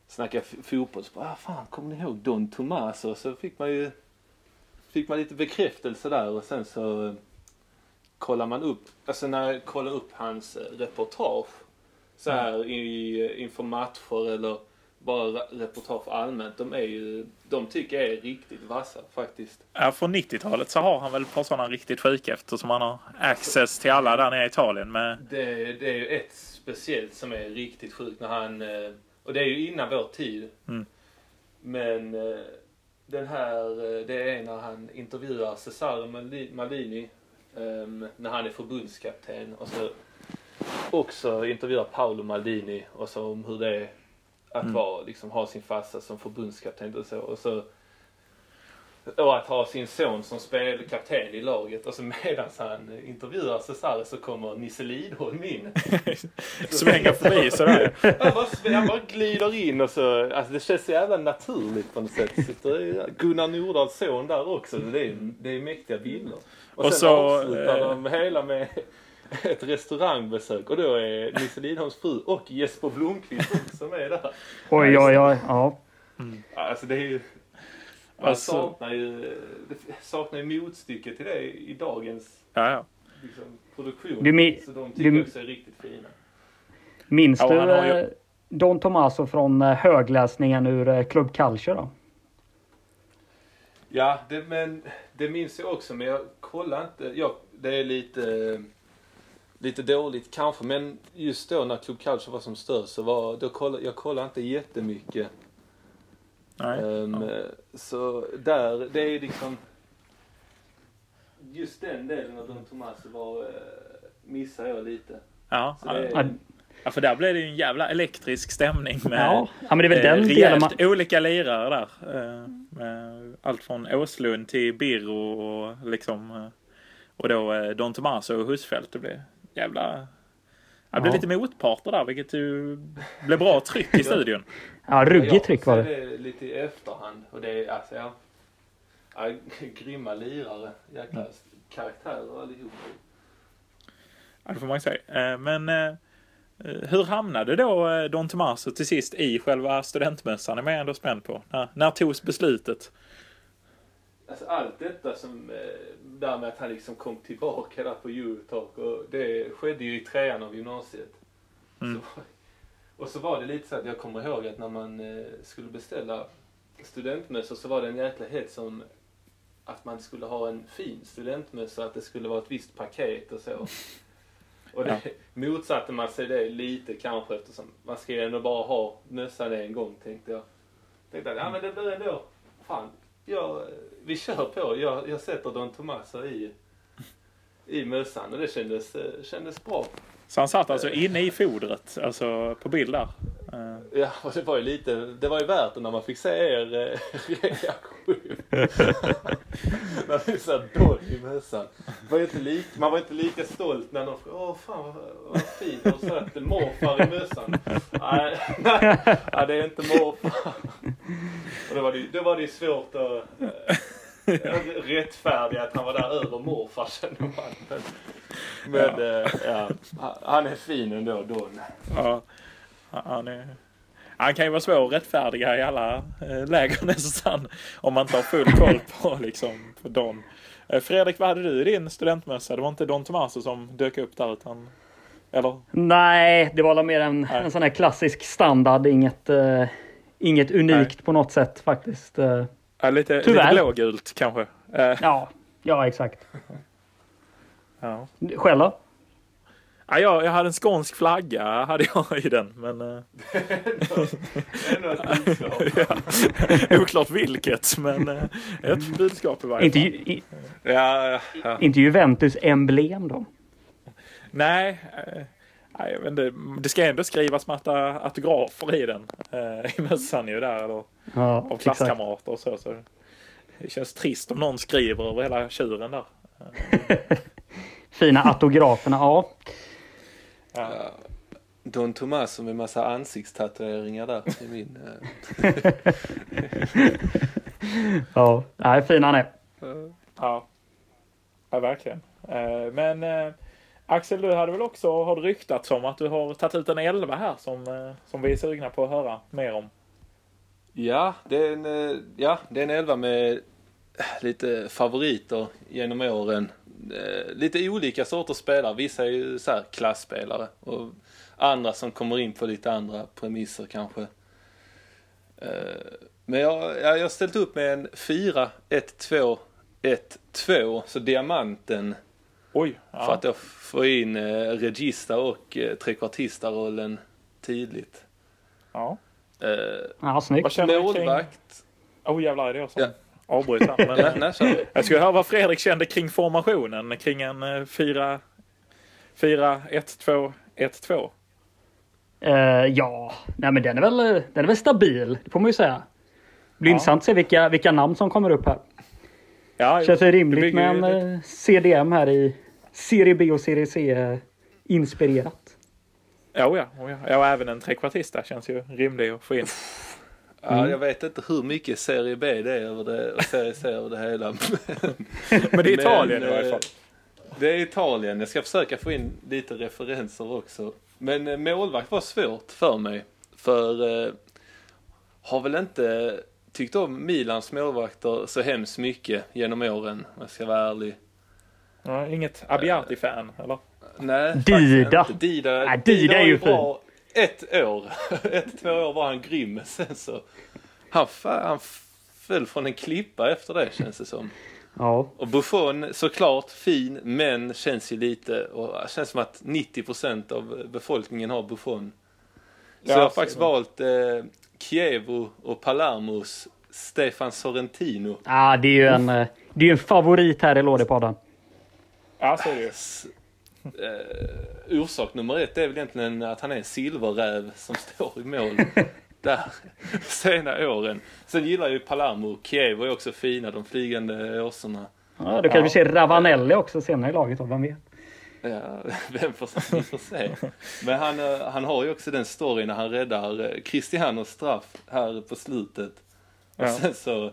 [SPEAKER 2] Snacka fotboll. Så bara, ah, fan kommer ni ihåg Don Tomaso? Så fick man ju fick man lite bekräftelse där och sen så eh, kollar man upp, alltså när jag kollar upp hans eh, reportage så här i, inför matcher eller bara re- reportage allmänt. De är ju, de tycker jag är riktigt vassa faktiskt.
[SPEAKER 1] ja, från 90-talet så har han väl ett par sådana riktigt sjuka eftersom han har access till alla där nere i Italien med
[SPEAKER 2] Det, det är ju ett speciellt som är riktigt sjukt när han, eh, och det är ju innan vår tid.
[SPEAKER 1] Mm.
[SPEAKER 2] Men eh, den här, eh, det är när han intervjuar Cesare Mali- Maldini ehm, när han är förbundskapten och så också intervjuar Paolo Maldini och så om hur det är att
[SPEAKER 1] Mm.
[SPEAKER 2] vara, liksom ha sin farsa som förbundskapten och så. Och så och att ha sin son som spel kapten i laget och så medan han intervjuar Cesare så kommer Nisse Lidholm in.
[SPEAKER 1] svänga förbi sådär.
[SPEAKER 2] Han bara, han bara glider in och så, alltså det känns så jävla naturligt på något sätt. Sitter Gunnar Nordahls son där också. Det är, det är mäktiga bilder. Och,
[SPEAKER 1] Och
[SPEAKER 2] sen
[SPEAKER 1] så,
[SPEAKER 2] avslutar
[SPEAKER 1] eh,
[SPEAKER 2] de hela med ett restaurangbesök och då är Nisse Lidholms fru och Jesper Blomqvist också med där.
[SPEAKER 3] Oj, oj, oj. Ja.
[SPEAKER 2] Alltså det är ju... Man
[SPEAKER 1] Alltså-
[SPEAKER 2] saknar ju, det saknar ju motstycke till det i dagens
[SPEAKER 1] Ja, ja.
[SPEAKER 2] liksom, produktion.
[SPEAKER 3] Du
[SPEAKER 2] så de tycker
[SPEAKER 3] du-
[SPEAKER 2] också är riktigt fina.
[SPEAKER 3] Minns
[SPEAKER 1] Ja,
[SPEAKER 3] du
[SPEAKER 1] ju-
[SPEAKER 3] eh, Don Tomaso från eh, högläsningen ur eh, Club Culture då?
[SPEAKER 2] Ja, det, men det minns jag också, men jag kollar inte. Ja, det är lite, lite dåligt kanske, men just då när Club Culture var som störst så var, då kollade, jag kollade inte jättemycket.
[SPEAKER 1] Nej.
[SPEAKER 2] Ehm,
[SPEAKER 1] ja.
[SPEAKER 2] Så där, det är liksom, just den delen av Don Tomaso var, eh, missar jag lite.
[SPEAKER 1] Ja,
[SPEAKER 3] Ja,
[SPEAKER 1] för där blev det ju en jävla elektrisk stämning med
[SPEAKER 3] ja. ja, men det är väl
[SPEAKER 1] eh,
[SPEAKER 3] den delen
[SPEAKER 1] rejält
[SPEAKER 3] man...
[SPEAKER 1] olika lirare där. Eh, med allt från Åslund till Birro och liksom och då Don Tomaso och Husfeldt. Det blev jävla... Det blev
[SPEAKER 3] Ja.
[SPEAKER 1] lite motparter där vilket ju blev bra tryck i studion.
[SPEAKER 3] Ja, ruggigt tryck var
[SPEAKER 2] Jag
[SPEAKER 3] det.
[SPEAKER 2] det lite i efterhand och det är alltså, ja, ja grymma lirare, jäkla karaktärer allihop.
[SPEAKER 1] Ja, det får man säga. Eh, Men eh, eh, hur hamnade då Don Tomaso till sist i själva studentmössan? är man ändå spänd på. När, när togs beslutet?
[SPEAKER 2] Alltså allt detta som, eh, där med att han liksom kom tillbaka där på Eurotalk och det skedde ju i trean av gymnasiet.
[SPEAKER 1] Mm.
[SPEAKER 2] Så, Och så var det lite så att jag kommer ihåg att när man eh, skulle beställa studentmössor så var det en jäkla hets om att man skulle ha en fin studentmössa, att det skulle vara ett visst paket och så. Och det
[SPEAKER 1] Ja.
[SPEAKER 2] motsatte man sig det lite kanske eftersom man ska ju ändå bara ha mössan en gång tänkte jag. Tänkte att ja men det blir ändå, fan, jag, vi kör på. Jag, jag sätter Don Tomaso i, i mössan och det kändes, eh, kändes bra.
[SPEAKER 1] Så han satt alltså inne i fodret, alltså på bild där.
[SPEAKER 2] Ja, och det var ju lite, det var ju värt det när man fick se er eh, reaktion. när ni satt Don i mössan. Var ju inte lik, man var inte lika stolt när någon frågade, åh fan vad, vad fint, satt morfar i mössan? Nej, nej, nej, det är inte morfar. Och då var det, då var det svårt att eh, rättfärdiga att han var där över morfar kände man. Men, men eh, ja, han är fin ändå, Don.
[SPEAKER 1] ja, han, är, han kan ju vara svår att rättfärdiga i alla eh, läger nästan. Om man inte har full koll på liksom på. Eh, Fredrik, vad hade du i din studentmössa? Det var inte Don Tomaso som dök upp där utan... Eller?
[SPEAKER 3] Nej, det var mer en,
[SPEAKER 1] Nej.
[SPEAKER 3] en sån här klassisk standard. Inget, eh, inget unikt på något sätt faktiskt. Eh,
[SPEAKER 1] Ja, lite, lite
[SPEAKER 3] Tyvärr.
[SPEAKER 1] blågult kanske. Eh,
[SPEAKER 3] ja, ja, exakt.
[SPEAKER 1] ja.
[SPEAKER 3] Själv då?
[SPEAKER 1] Ja, jag, jag hade en skånsk flagga hade jag i den. Men, eh, ja. Oklart vilket, men eh, ett budskap i varje
[SPEAKER 3] Inte,
[SPEAKER 1] fall.
[SPEAKER 3] ju- i,
[SPEAKER 2] Ja, ja,
[SPEAKER 3] inte Juventus emblem då?
[SPEAKER 1] Nej, eh, nej jag vet inte. det ska ändå skrivas massa autografer i den. I mössan ju där. Eller,
[SPEAKER 3] Ja,
[SPEAKER 1] av klasskamrater och så, så. Det känns trist om någon skriver över hela tjuren där.
[SPEAKER 3] Fina autograferna, ja.
[SPEAKER 1] Ja.
[SPEAKER 2] Don Tomaso med massa ansiktstatueringar där i min... eh,
[SPEAKER 3] Ja, nej, fin han är.
[SPEAKER 1] Ja, ja verkligen. Eh, Men eh, Axel, du hade väl också har ryktats om att du har tagit ut en 11 här som, som vi är sugna på att höra mer om.
[SPEAKER 2] Ja, det är en, ja, det är en elva med lite favoriter genom åren. Eh, Lite olika sorters spelare. Vissa är ju så här klassspelare och andra som kommer in på lite andra premisser kanske. Eh, Men jag, ja, jag har ställt upp med en 4, 1, 2, 1, 2. Så diamanten
[SPEAKER 1] Oj! Ja.
[SPEAKER 2] för att då få in eh, regista och eh, trekvartista-rollen tydligt.
[SPEAKER 1] ja.
[SPEAKER 2] Eh,
[SPEAKER 3] Ja, snyggt.
[SPEAKER 1] känner du kring...
[SPEAKER 2] målvakt.
[SPEAKER 1] Oh jävlar, är det jag som
[SPEAKER 2] Ja.
[SPEAKER 1] Avbryter? här, Men,
[SPEAKER 2] Nej,
[SPEAKER 1] eh,
[SPEAKER 2] kör.
[SPEAKER 1] jag skulle höra vad Fredrik kände kring formationen. Kring en eh, 4, 4, 1, 2, 1, 2.
[SPEAKER 3] Eh, ja, nej men den är, väl, den är väl stabil, det får man ju säga. Det blir
[SPEAKER 1] Ja.
[SPEAKER 3] intressant att se vilka, vilka namn som kommer upp här.
[SPEAKER 1] Ja,
[SPEAKER 3] Känns det
[SPEAKER 1] det
[SPEAKER 3] rimligt med en eh, CDM här i Serie B och Serie C eh, inspirerat?
[SPEAKER 1] Ja, oh ja, oh ja. ja, även en trekvartista känns ju rimlig att få in.
[SPEAKER 2] Ja, jag vet inte hur mycket Serie B det är över det, och Serie C över det hela.
[SPEAKER 1] Men det är Italien
[SPEAKER 2] Men,
[SPEAKER 1] i varje
[SPEAKER 2] eh,
[SPEAKER 1] fall.
[SPEAKER 2] Det är Italien. Jag ska försöka få in lite referenser också. Men eh, målvakt var svårt för mig. För eh, har väl inte tyckt om Milans målvakter så hemskt mycket genom åren, om jag ska vara ärlig.
[SPEAKER 1] Ja, inget Abbiati-fan, eller?
[SPEAKER 2] Nej,
[SPEAKER 3] Dida.
[SPEAKER 2] Dida,
[SPEAKER 3] Nej, Dida är ju
[SPEAKER 2] bra ett år. ett, två år var han grym. Sen så... Han, han föll från en klippa efter det känns det som.
[SPEAKER 3] Ja,
[SPEAKER 2] Och Buffon såklart fin, men känns ju lite... Och känns som att 90% av befolkningen har Buffon. Så
[SPEAKER 1] Ja,
[SPEAKER 2] jag har faktiskt valt eh, Chievo och Palermos Stefan Sorrentino.
[SPEAKER 3] ah, det är ju en, eh, det är ju en favorit här i Lådepodden.
[SPEAKER 1] Ja, så är det ju.
[SPEAKER 2] Eh, orsak nummer ett är väl egentligen att han är en silverräv som står i mål där sena åren. Sen gillar ju Palermo, Chievo är också fina, de flygande åsorna.
[SPEAKER 3] Ja, då kanske
[SPEAKER 1] Ja.
[SPEAKER 3] vi ser Ravanelli också senare i laget, då, vem vet?
[SPEAKER 2] Ja, vem får, vi får se. Men han, eh, han har ju också den storyn när han räddar eh, Cristianos straff här på slutet. Och
[SPEAKER 1] Ja.
[SPEAKER 2] sen så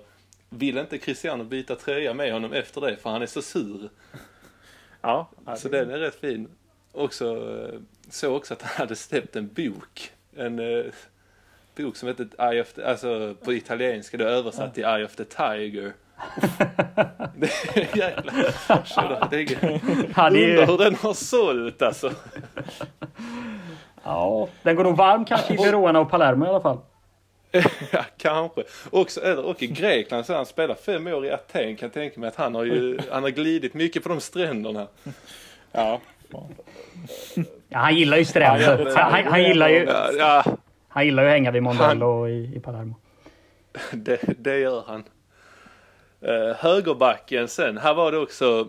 [SPEAKER 2] vill inte Cristiano byta tröja med honom efter det för han är så sur.
[SPEAKER 1] Ja,
[SPEAKER 2] Så den är rätt fin. Också eh, så också att han hade släppt en bok. En eh, bok som heter Eye of the, alltså på italienska då översatt till Eye of the Tiger. det är jäkla... Det är, undrar hur den har sålt alltså.
[SPEAKER 3] Ja, den går nog varm kanske i Verona och Palermo i alla fall.
[SPEAKER 2] Ja, kanske. Också, eller, och i Grekland så han spelat fem år i Aten kan jag tänka mig att han har ju han har glidit mycket på de stränderna.
[SPEAKER 1] Ja.
[SPEAKER 3] Ja, han gillar ju stränder.
[SPEAKER 1] Ja,
[SPEAKER 3] han, han, han, gillar ju,
[SPEAKER 2] Ja,
[SPEAKER 3] han gillar ju att hänga vid Mondello i, i Palermo.
[SPEAKER 2] det, det gör han. Uh, högerbacken sen, här var det också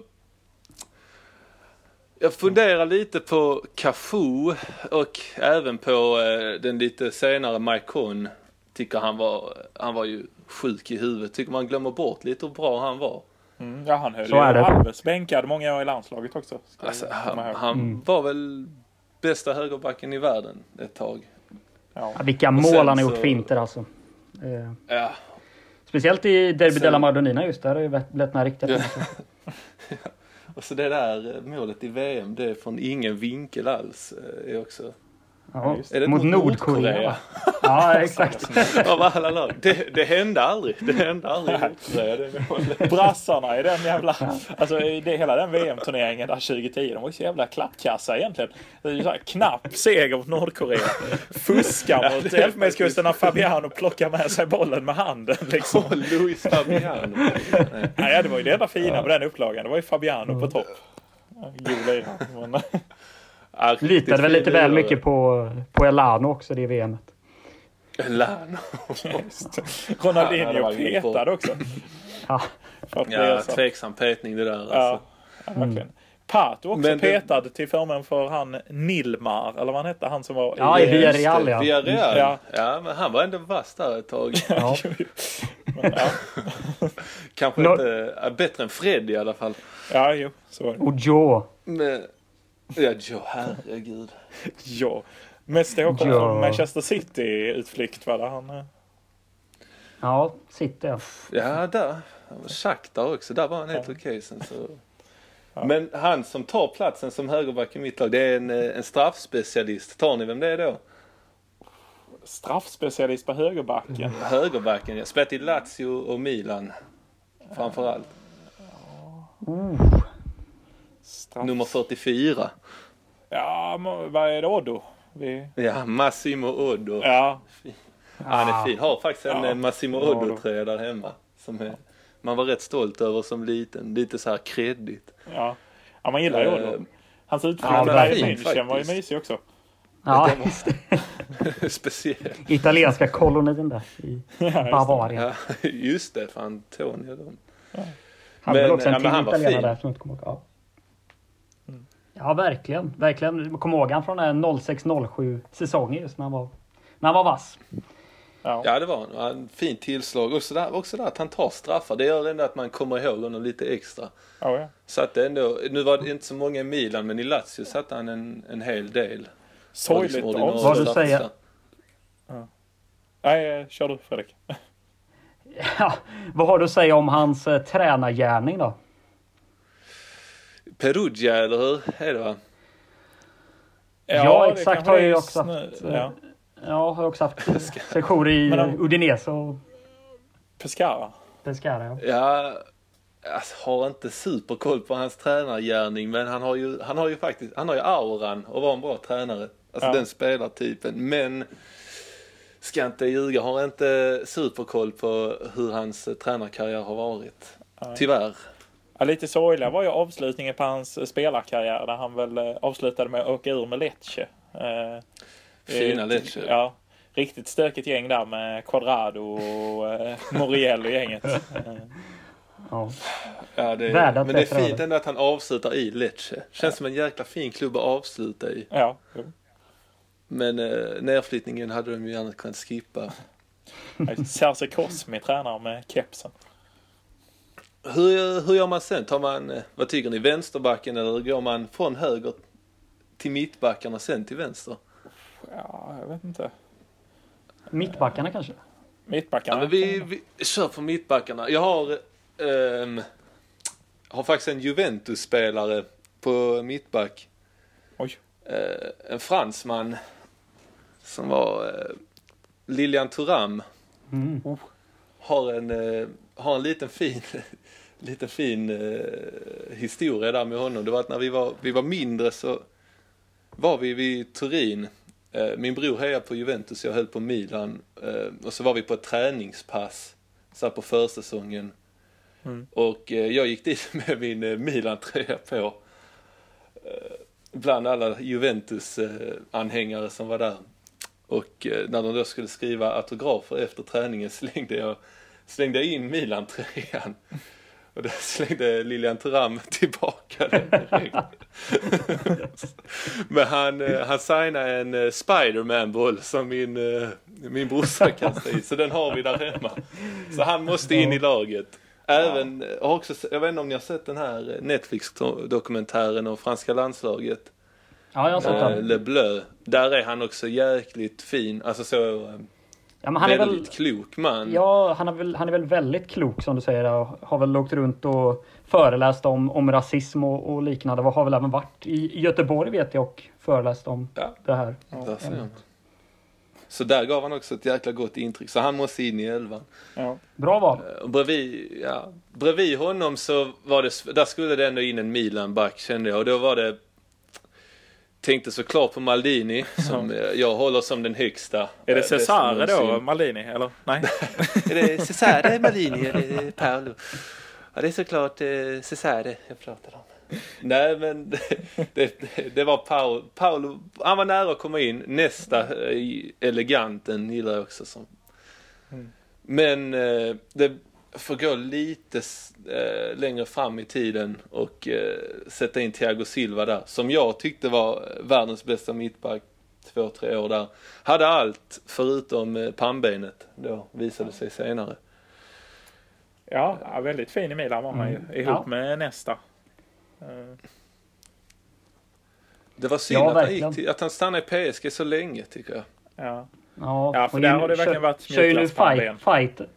[SPEAKER 2] jag funderar lite på Cafu och även på uh, den lite senare Maikon. Tycker han var, han var ju sjuk i huvudet. Tycker man glömmer bort lite hur bra han var.
[SPEAKER 1] Mm, ja, han höll
[SPEAKER 3] Så
[SPEAKER 1] ju
[SPEAKER 3] är det.
[SPEAKER 1] Alves bänkad många år i landslaget också.
[SPEAKER 2] Alltså, han han
[SPEAKER 3] Mm.
[SPEAKER 2] var väl bästa högerbacken i världen ett tag.
[SPEAKER 1] Ja.
[SPEAKER 3] Ja, vilka mål han har gjort
[SPEAKER 2] så-
[SPEAKER 3] för Inter alltså. Eh,
[SPEAKER 2] Ja,
[SPEAKER 3] speciellt i Derby
[SPEAKER 2] Sen-
[SPEAKER 3] della Madonnina just där har ju blivit några riktiga
[SPEAKER 2] Ja. och så det där eh, målet i VM, det är från ingen vinkel alls. eh, Är också.
[SPEAKER 3] Ja,
[SPEAKER 2] det
[SPEAKER 3] mot Nordkorea. va? Ja, exakt.
[SPEAKER 2] Av alla lag. Det, det hände aldrig. Det hände aldrig i Nordkorea.
[SPEAKER 1] Brassarna i den jävla... Alltså i det, hela den VM-turneringen där 2010. De var ju så jävla klappkassa egentligen. Här knapp seger mot Nordkorea. Fuskar mot Elfenbenskusten när Fabiano plockar med sig bollen med handen liksom.
[SPEAKER 2] Och Luis Fabiano. Nej.
[SPEAKER 1] Nej, det var ju det enda fina med den upplagan. Det var ju Fabiano på topp. God lirare.
[SPEAKER 2] Ja,
[SPEAKER 3] Litade väl lite väl mycket på, på Elano också det VMet.
[SPEAKER 2] Lano.
[SPEAKER 1] Just.
[SPEAKER 2] Ja,
[SPEAKER 1] Ronaldinho
[SPEAKER 2] bra.
[SPEAKER 1] petad också.
[SPEAKER 3] Ja,
[SPEAKER 2] Ja, tveksam petning det där
[SPEAKER 1] Ja,
[SPEAKER 2] alltså.
[SPEAKER 1] ja, verkligen. Pato också
[SPEAKER 2] Men det-
[SPEAKER 1] petad till förmån för han Nilmar, eller vad han hette, han som var
[SPEAKER 3] Ja, i
[SPEAKER 1] i...
[SPEAKER 3] Villarreal, ja.
[SPEAKER 2] Villarreal.
[SPEAKER 1] Ja.
[SPEAKER 2] Ja. men han var ändå vass där ett tag.
[SPEAKER 3] ja.
[SPEAKER 1] Men, ja.
[SPEAKER 2] Kanske
[SPEAKER 3] Nå-
[SPEAKER 2] inte, ja, bättre än Fred i alla fall.
[SPEAKER 1] ja, jo, så var det.
[SPEAKER 3] Och Joe.
[SPEAKER 2] Men, ja, jo, herregud.
[SPEAKER 1] Ja. Mest ihåg
[SPEAKER 3] Ja.
[SPEAKER 1] från Manchester City-utflykt var det han...
[SPEAKER 3] Ja, sitter jag.
[SPEAKER 2] Ja, där. Shakhtar också. Där var han helt
[SPEAKER 1] Ja.
[SPEAKER 2] okej sen så. Men han som tar platsen som högerback i mitt lag, det är en, eh, en straffspecialist. Tar ni vem det är då?
[SPEAKER 1] Straffspecialist på högerbacken.
[SPEAKER 2] Högerbacken, jag spelat i Lazio och Milan. Framförallt.
[SPEAKER 1] Straff...
[SPEAKER 2] Nummer 44.
[SPEAKER 1] Ja, vad är det Oddo? Vi...
[SPEAKER 2] Ja, Massimo Oddo.
[SPEAKER 1] Ja,
[SPEAKER 2] Han är fin. Har faktiskt en
[SPEAKER 1] Ja.
[SPEAKER 2] Massimo
[SPEAKER 1] Ja,
[SPEAKER 2] Oddo-tröja där hemma. Som är, man var rätt stolt över som liten. Lite så här kreddigt.
[SPEAKER 1] ja. Ja, man gillar ju Oddo. Hans
[SPEAKER 3] Ja,
[SPEAKER 1] utflykt där i München var ju mysig också.
[SPEAKER 3] Ja,
[SPEAKER 2] Speciell.
[SPEAKER 3] italienska kolonin där i
[SPEAKER 1] Ja, just det.
[SPEAKER 3] Bavarien.
[SPEAKER 2] Ja, just det. För Antonio de.
[SPEAKER 3] Hade väl
[SPEAKER 2] Men,
[SPEAKER 3] också en
[SPEAKER 2] ja,
[SPEAKER 3] till
[SPEAKER 2] han var
[SPEAKER 3] italienare
[SPEAKER 2] fin.
[SPEAKER 3] där som inte kommer ihåg. Ja. Ja, verkligen. Verkligen. Kom ihåg han från den här 06-07 säsongen just när han var, när han var vass.
[SPEAKER 1] Ja.
[SPEAKER 2] Ja, det var. Och en Fint tillslag. Också där, också där att han tar straffar. Det gör ändå att man kommer ihåg honom lite extra.
[SPEAKER 1] Ja, ja.
[SPEAKER 2] Så att det ändå, nu var det inte så många i Milan, men i Lazio satte han en, en hel del.
[SPEAKER 1] Sorgligt
[SPEAKER 2] Liksom
[SPEAKER 1] avslut.
[SPEAKER 3] Vad du säger.
[SPEAKER 1] Nej, eh, kör du Fredrik.
[SPEAKER 3] Ja, vad har du att säga om hans eh, tränargärning då?
[SPEAKER 2] Perugia, eller hur? Är det va?
[SPEAKER 3] Ja,
[SPEAKER 1] det
[SPEAKER 3] exakt,
[SPEAKER 1] kanske
[SPEAKER 3] har
[SPEAKER 1] är
[SPEAKER 3] också haft, eh,
[SPEAKER 1] Ja.
[SPEAKER 3] Ja, har också haft eh, sessioner i eh,
[SPEAKER 1] om-
[SPEAKER 3] Udinese och
[SPEAKER 1] Pescara.
[SPEAKER 3] Pescara. Ja.
[SPEAKER 2] Ja, jag har inte superkoll på hans tränargärning, men han har ju, han har ju faktiskt, han har ju auran att vara en bra tränare. Alltså
[SPEAKER 1] Ja.
[SPEAKER 2] den spelartypen. Men, ska inte ljuga, har inte superkoll på hur hans eh, tränarkarriär har varit.
[SPEAKER 1] Nej.
[SPEAKER 2] Tyvärr.
[SPEAKER 1] Ja, lite sorgliga var ju avslutningen på hans eh, spelarkarriär där han väl eh, avslutade med att åka ur med Lecce. Eh,
[SPEAKER 2] Fina Lecce.
[SPEAKER 1] Ja, riktigt stökigt gäng där med Quadrado och Moriel och gänget.
[SPEAKER 3] Ja.
[SPEAKER 2] Ja, det,
[SPEAKER 3] ett
[SPEAKER 2] men det är fint ändå att han avslutar i Lecce. Känns som en jäkla fin klubb att avsluta i.
[SPEAKER 1] ja, jo.
[SPEAKER 2] Men eh, nedflyttningen hade de ju gärna kunnat skippa.
[SPEAKER 1] Serse Cosmi tränar med kepsen.
[SPEAKER 2] Hur, hur gör man sen? Tar man, eh, vad tycker ni, vänsterbacken eller går man från höger till mittbacken och sen till vänster?
[SPEAKER 1] Ja, jag vet inte.
[SPEAKER 3] Mittbackarna kanske?
[SPEAKER 1] Mittbackarna.
[SPEAKER 2] Ja, men vi, vi kör på mittbackarna. Jag har, ehm, har faktiskt en Juventus-spelare på mittback.
[SPEAKER 1] Oj.
[SPEAKER 2] Eh, en fransman som var eh, Lilian Thuram.
[SPEAKER 3] Mm.
[SPEAKER 2] Har en, har en liten fin, liten fin eh, historia där med honom. Det var att när vi var, vi var mindre så var vi vid Turin. Eh, min bror hejar på Juventus, jag höll på Milan. Eh, och så var vi på ett träningspass, så här på försäsongen.
[SPEAKER 1] Mm.
[SPEAKER 2] Och eh, jag gick dit med min eh, Milan-tröja på. Eh, bland alla Juventus-anhängare som var där. Och eh, när de då skulle skriva autografer efter träningen slängde jag, slängde jag in Milan-tröjan. Och då slängde Lilian Thuram tillbaka den. Men han, eh, han signade en eh, Spiderman-boll som min, eh, min brorsa kastade i. Så den har vi där hemma. Så han måste in i laget. Även, har också, jag vet inte om ni har sett den här Netflix-dokumentären om franska landslaget.
[SPEAKER 3] Ja, jag har sett den.
[SPEAKER 2] Le Bleu. Där är han också jäkligt fin. Alltså så
[SPEAKER 3] Ja, men han är
[SPEAKER 2] väldigt
[SPEAKER 3] väl...
[SPEAKER 2] klok man.
[SPEAKER 3] Ja, han är, väl, han är väl väldigt klok som du säger. och Har väl åkt runt och föreläst om, om rasism och, och liknande. Vad har väl även varit i Göteborg vet jag och föreläst om
[SPEAKER 2] Ja.
[SPEAKER 3] det här.
[SPEAKER 2] Där ser man. Så där gav han också ett jäkla gott intryck. Så han måste in i elvan.
[SPEAKER 1] Ja.
[SPEAKER 3] Bra val.
[SPEAKER 2] Eh, Och bredvid, ja, bredvid honom så var det, där skulle det ändå in en Milan-back kände jag. Och då var det, tänkte såklart på Maldini som eh, jag håller som den högsta.
[SPEAKER 1] Är det
[SPEAKER 2] eh,
[SPEAKER 1] Cesare då. Maldini? Eller? Nej?
[SPEAKER 2] Är det Cesare Maldini eller är det Paolo? Ja, det är såklart eh, Cesare jag pratar om. Nej, men det, det, det var Paolo. Paolo. Han var nära att komma in. Nästa eleganten gillar jag också. Som.
[SPEAKER 1] Mm.
[SPEAKER 2] Men det får gå lite eh, längre fram i tiden och eh, sätta in Thiago Silva där. Som jag tyckte var världens bästa mittback två, tre år där. Hade allt förutom eh, pannbenet då visade sig senare.
[SPEAKER 1] Ja, väldigt fin i Milan var han ju.
[SPEAKER 3] Mm.
[SPEAKER 1] Ihop
[SPEAKER 3] Ja.
[SPEAKER 1] med nästa. Eh,
[SPEAKER 2] Det var synd
[SPEAKER 3] Ja,
[SPEAKER 2] att, han gick till, att han stannade i PSG så länge tycker jag.
[SPEAKER 1] Ja.
[SPEAKER 3] Ja,
[SPEAKER 1] Ja, för där har det verkligen varit
[SPEAKER 3] ju
[SPEAKER 1] mjukglassbandben.
[SPEAKER 3] fight, fight.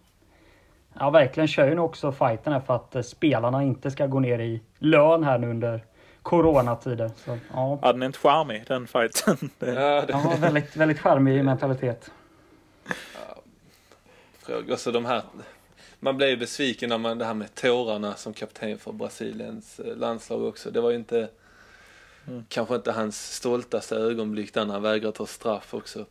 [SPEAKER 3] Ja, verkligen kör ju nu också fighten här för att eh, spelarna inte ska gå ner i lön här nu under coronatider. Så, ja,
[SPEAKER 1] Ja, den är inte charmig den fighten. Det-
[SPEAKER 2] Ja, det
[SPEAKER 3] ja väldigt, väldigt charmig mentalitet.
[SPEAKER 2] fråga. Alltså de här, man blev ju besviken när man, det här med tårarna som kapten för Brasiliens eh, landslag också. Det var ju inte,
[SPEAKER 1] Mm.
[SPEAKER 2] kanske inte hans stoltaste ögonblick där när han vägrade ta straff också.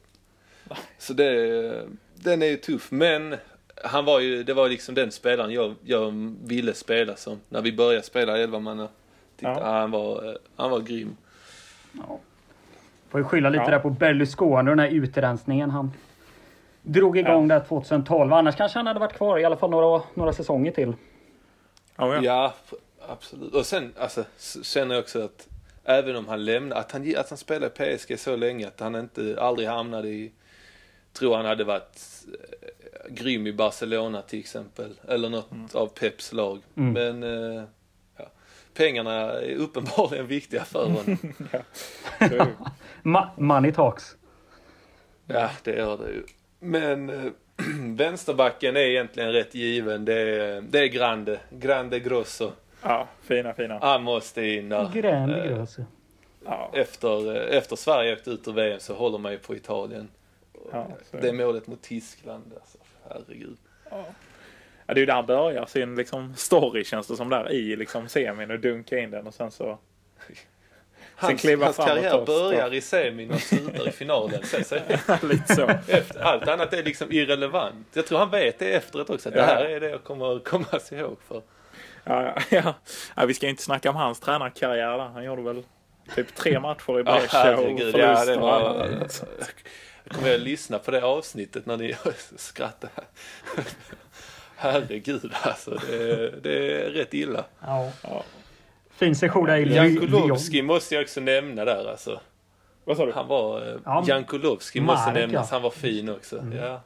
[SPEAKER 2] Så det, den är ju tuff. Men han var ju, det var liksom den spelaren jag, jag ville spela som. När vi började spela elvamanna.
[SPEAKER 1] Ja.
[SPEAKER 2] han var, eh, han var grym.
[SPEAKER 3] Ja. Får ju skylla lite
[SPEAKER 1] Ja.
[SPEAKER 3] där på Berlusconi och den här utrensningen han drog igång där 2012. Annars kanske han hade varit kvar i alla fall några, några säsonger till.
[SPEAKER 1] Ja, ja.
[SPEAKER 2] Ja, absolut. Och sen alltså, känner jag också att även om han lämnar, att han, att han spelade PSG så länge att han inte, aldrig hamnade i, tror han hade varit eh, grym i Barcelona till exempel. Eller något av Peps lag.
[SPEAKER 3] Mm.
[SPEAKER 2] Men eh, ja, pengarna är uppenbarligen viktiga för honom.
[SPEAKER 3] Money talks.
[SPEAKER 2] ja, det gör det ju. Men eh, vänsterbacken är egentligen rätt given. Det är, det är Grande. Grande Grosso.
[SPEAKER 1] ja, fina, fina.
[SPEAKER 2] Han måste in där.
[SPEAKER 3] Grande
[SPEAKER 2] Eh,
[SPEAKER 3] gröse.
[SPEAKER 1] Ja,
[SPEAKER 2] efter, eh, efter Sverige åkte ut ur VM så håller man ju på Italien.
[SPEAKER 1] Ja,
[SPEAKER 2] det. målet mot Tyskland, alltså, herregud.
[SPEAKER 1] ja, det är ju där han börjar sin liksom, story känns det som där i liksom, semin och dunka in den och sen så...
[SPEAKER 2] Hans,
[SPEAKER 1] kliva
[SPEAKER 2] hans karriär
[SPEAKER 1] och-
[SPEAKER 2] börjar i semin och slutar i finalen. Sen, så,
[SPEAKER 1] lite så.
[SPEAKER 2] efter, allt annat är liksom irrelevant. Jag tror han vet det efteråt också, att det
[SPEAKER 1] Ja.
[SPEAKER 2] här är det jag kommer komma ihåg för.
[SPEAKER 1] Ja, ja, ja. ja, vi ska inte snacka om hans tränarkarriär där. Han gjorde väl typ tre matcher i
[SPEAKER 2] Ja,
[SPEAKER 1] Brescia och
[SPEAKER 2] herregud. Ja, det
[SPEAKER 1] och
[SPEAKER 2] var, jag kommer att lyssna på det avsnittet när ni skrattar. Herregud alltså, det, det är rätt illa.
[SPEAKER 3] Ja.
[SPEAKER 1] Ja.
[SPEAKER 3] Fin session där i Lyon.
[SPEAKER 2] Jankulovski måste jag också nämna där alltså.
[SPEAKER 1] Vad sa du?
[SPEAKER 2] Han var, eh,
[SPEAKER 3] Ja,
[SPEAKER 2] Jankulovski måste nämnas, han var fin också. Ja.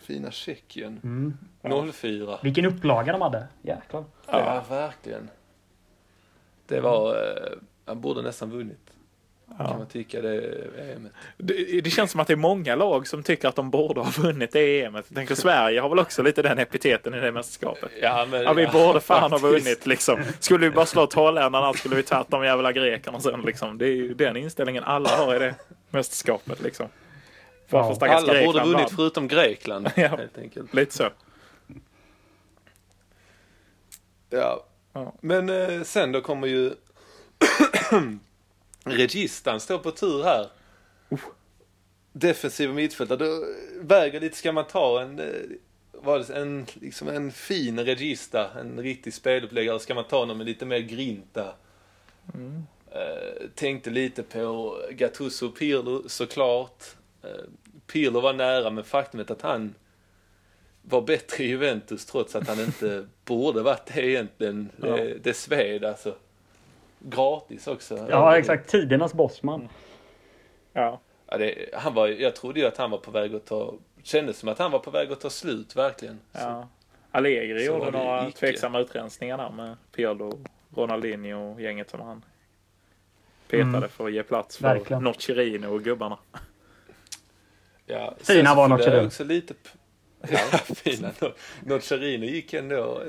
[SPEAKER 2] Fina Tjeckien.
[SPEAKER 3] Mm.
[SPEAKER 2] 04.
[SPEAKER 3] Vilken upplaga de hade. Jäklar.
[SPEAKER 2] Ja, verkligen. Det var, eh, han borde nästan vunnit. Kan
[SPEAKER 1] Ja.
[SPEAKER 2] man tycka det EMet.
[SPEAKER 1] Det, det känns som att det är många lag som tycker att de borde ha vunnit det EMet. Jag tänker Sverige har väl också lite den epiteten i det mästerskapet.
[SPEAKER 2] Ja, men,
[SPEAKER 1] Ja, vi borde fan ha
[SPEAKER 2] faktiskt.
[SPEAKER 1] vunnit liksom. Skulle vi bara slå holländarna skulle vi tagit de jävla grekerna sen liksom. Det är ju den inställningen alla har i det mästerskapet liksom. Varför
[SPEAKER 3] Ja,
[SPEAKER 1] stackars
[SPEAKER 2] Alla borde
[SPEAKER 1] Grekland
[SPEAKER 2] vunnit
[SPEAKER 1] vann.
[SPEAKER 2] förutom Grekland.
[SPEAKER 1] Ja.
[SPEAKER 2] Helt enkelt.
[SPEAKER 1] Lite så.
[SPEAKER 2] Ja.
[SPEAKER 1] Ja.
[SPEAKER 2] Men eh, sen då kommer ju Registan står på tur här. defensiva mittfältare, väger lite, ska man ta en, eh, en, liksom en fin regista, en riktig speluppläggare, ska man ta någon med lite mer grinta? Mm. Uh, tänkte lite på Gattuso och Pirlo såklart. Uh, Pirlo var nära men faktumet att han var bättre i Juventus trots att han inte borde varit det egentligen. Ja. Det, det sved alltså. Gratis också.
[SPEAKER 3] Ja exakt, tidernas bossman.
[SPEAKER 2] Ja. ja det, han var, jag trodde ju att han var på väg att ta, kändes som att han var på väg att ta slut verkligen.
[SPEAKER 1] Ja. Allegri gjorde några icke. tveksamma utrensningar där med Pirlo, Ronaldinho och gänget som han petade mm. för att ge plats för Verkligen. Nocerino och gubbarna.
[SPEAKER 3] Ja, Fina var Nocerino. också
[SPEAKER 2] lite Ja, fina. Nocerino gick ändå.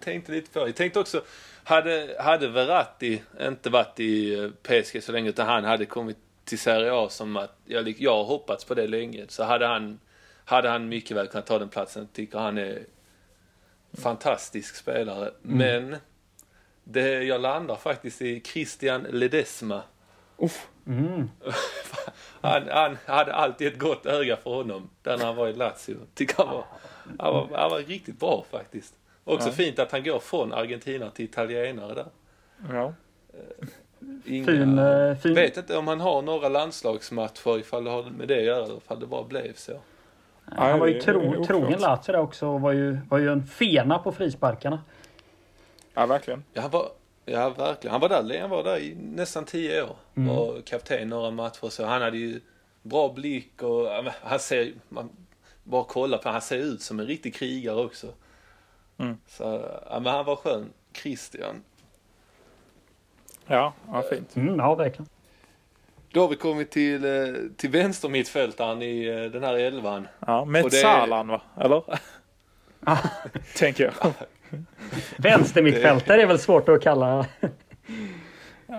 [SPEAKER 2] Tänkte lite på. Jag tänkte också, hade, hade Verratti inte varit i eh, PSG så länge utan han hade kommit till Serie A som att, jag, jag har hoppats på det länge. Så hade han, hade han mycket väl kunnat ta den platsen. Tycker han är fantastisk spelare. Mm. Men det, jag landar faktiskt i Christian Ledesma.
[SPEAKER 3] Uff. Mm.
[SPEAKER 2] han, han, hade alltid ett gott öga för honom där när han var i Lazio. Tycker han var, han var, han var riktigt bra faktiskt. Också ja. fint att han går från Argentina till italienare där.
[SPEAKER 1] Ja.
[SPEAKER 2] Eh, inga, fin, uh, fin. Vet inte om han har några landslagsmatcher ifall det har med det att göra eller ifall det bara blev så.
[SPEAKER 3] Han var ju tro, trogen Lazio där också och var ju, var ju en fena på frisparkarna.
[SPEAKER 1] Ja, verkligen.
[SPEAKER 2] Ja, han var, ja, verkligen. Han var där, han var där i nästan tio år. Mm. Var kapten några matcher så. Han hade ju bra blick och han ser, man bara kolla på han ser ut som en riktig krigare också. Mm. Så, ja, men han var skön. Christian.
[SPEAKER 1] Ja, ja fint.
[SPEAKER 3] Mm, ja, verkligen.
[SPEAKER 2] Då har vi kommit till, eh, till vänstermittfältaren i eh, den här elvan.
[SPEAKER 1] Ja, med det... Salan va? Eller? Tänker jag.
[SPEAKER 3] Vänstermittfältare är väl svårt att kalla.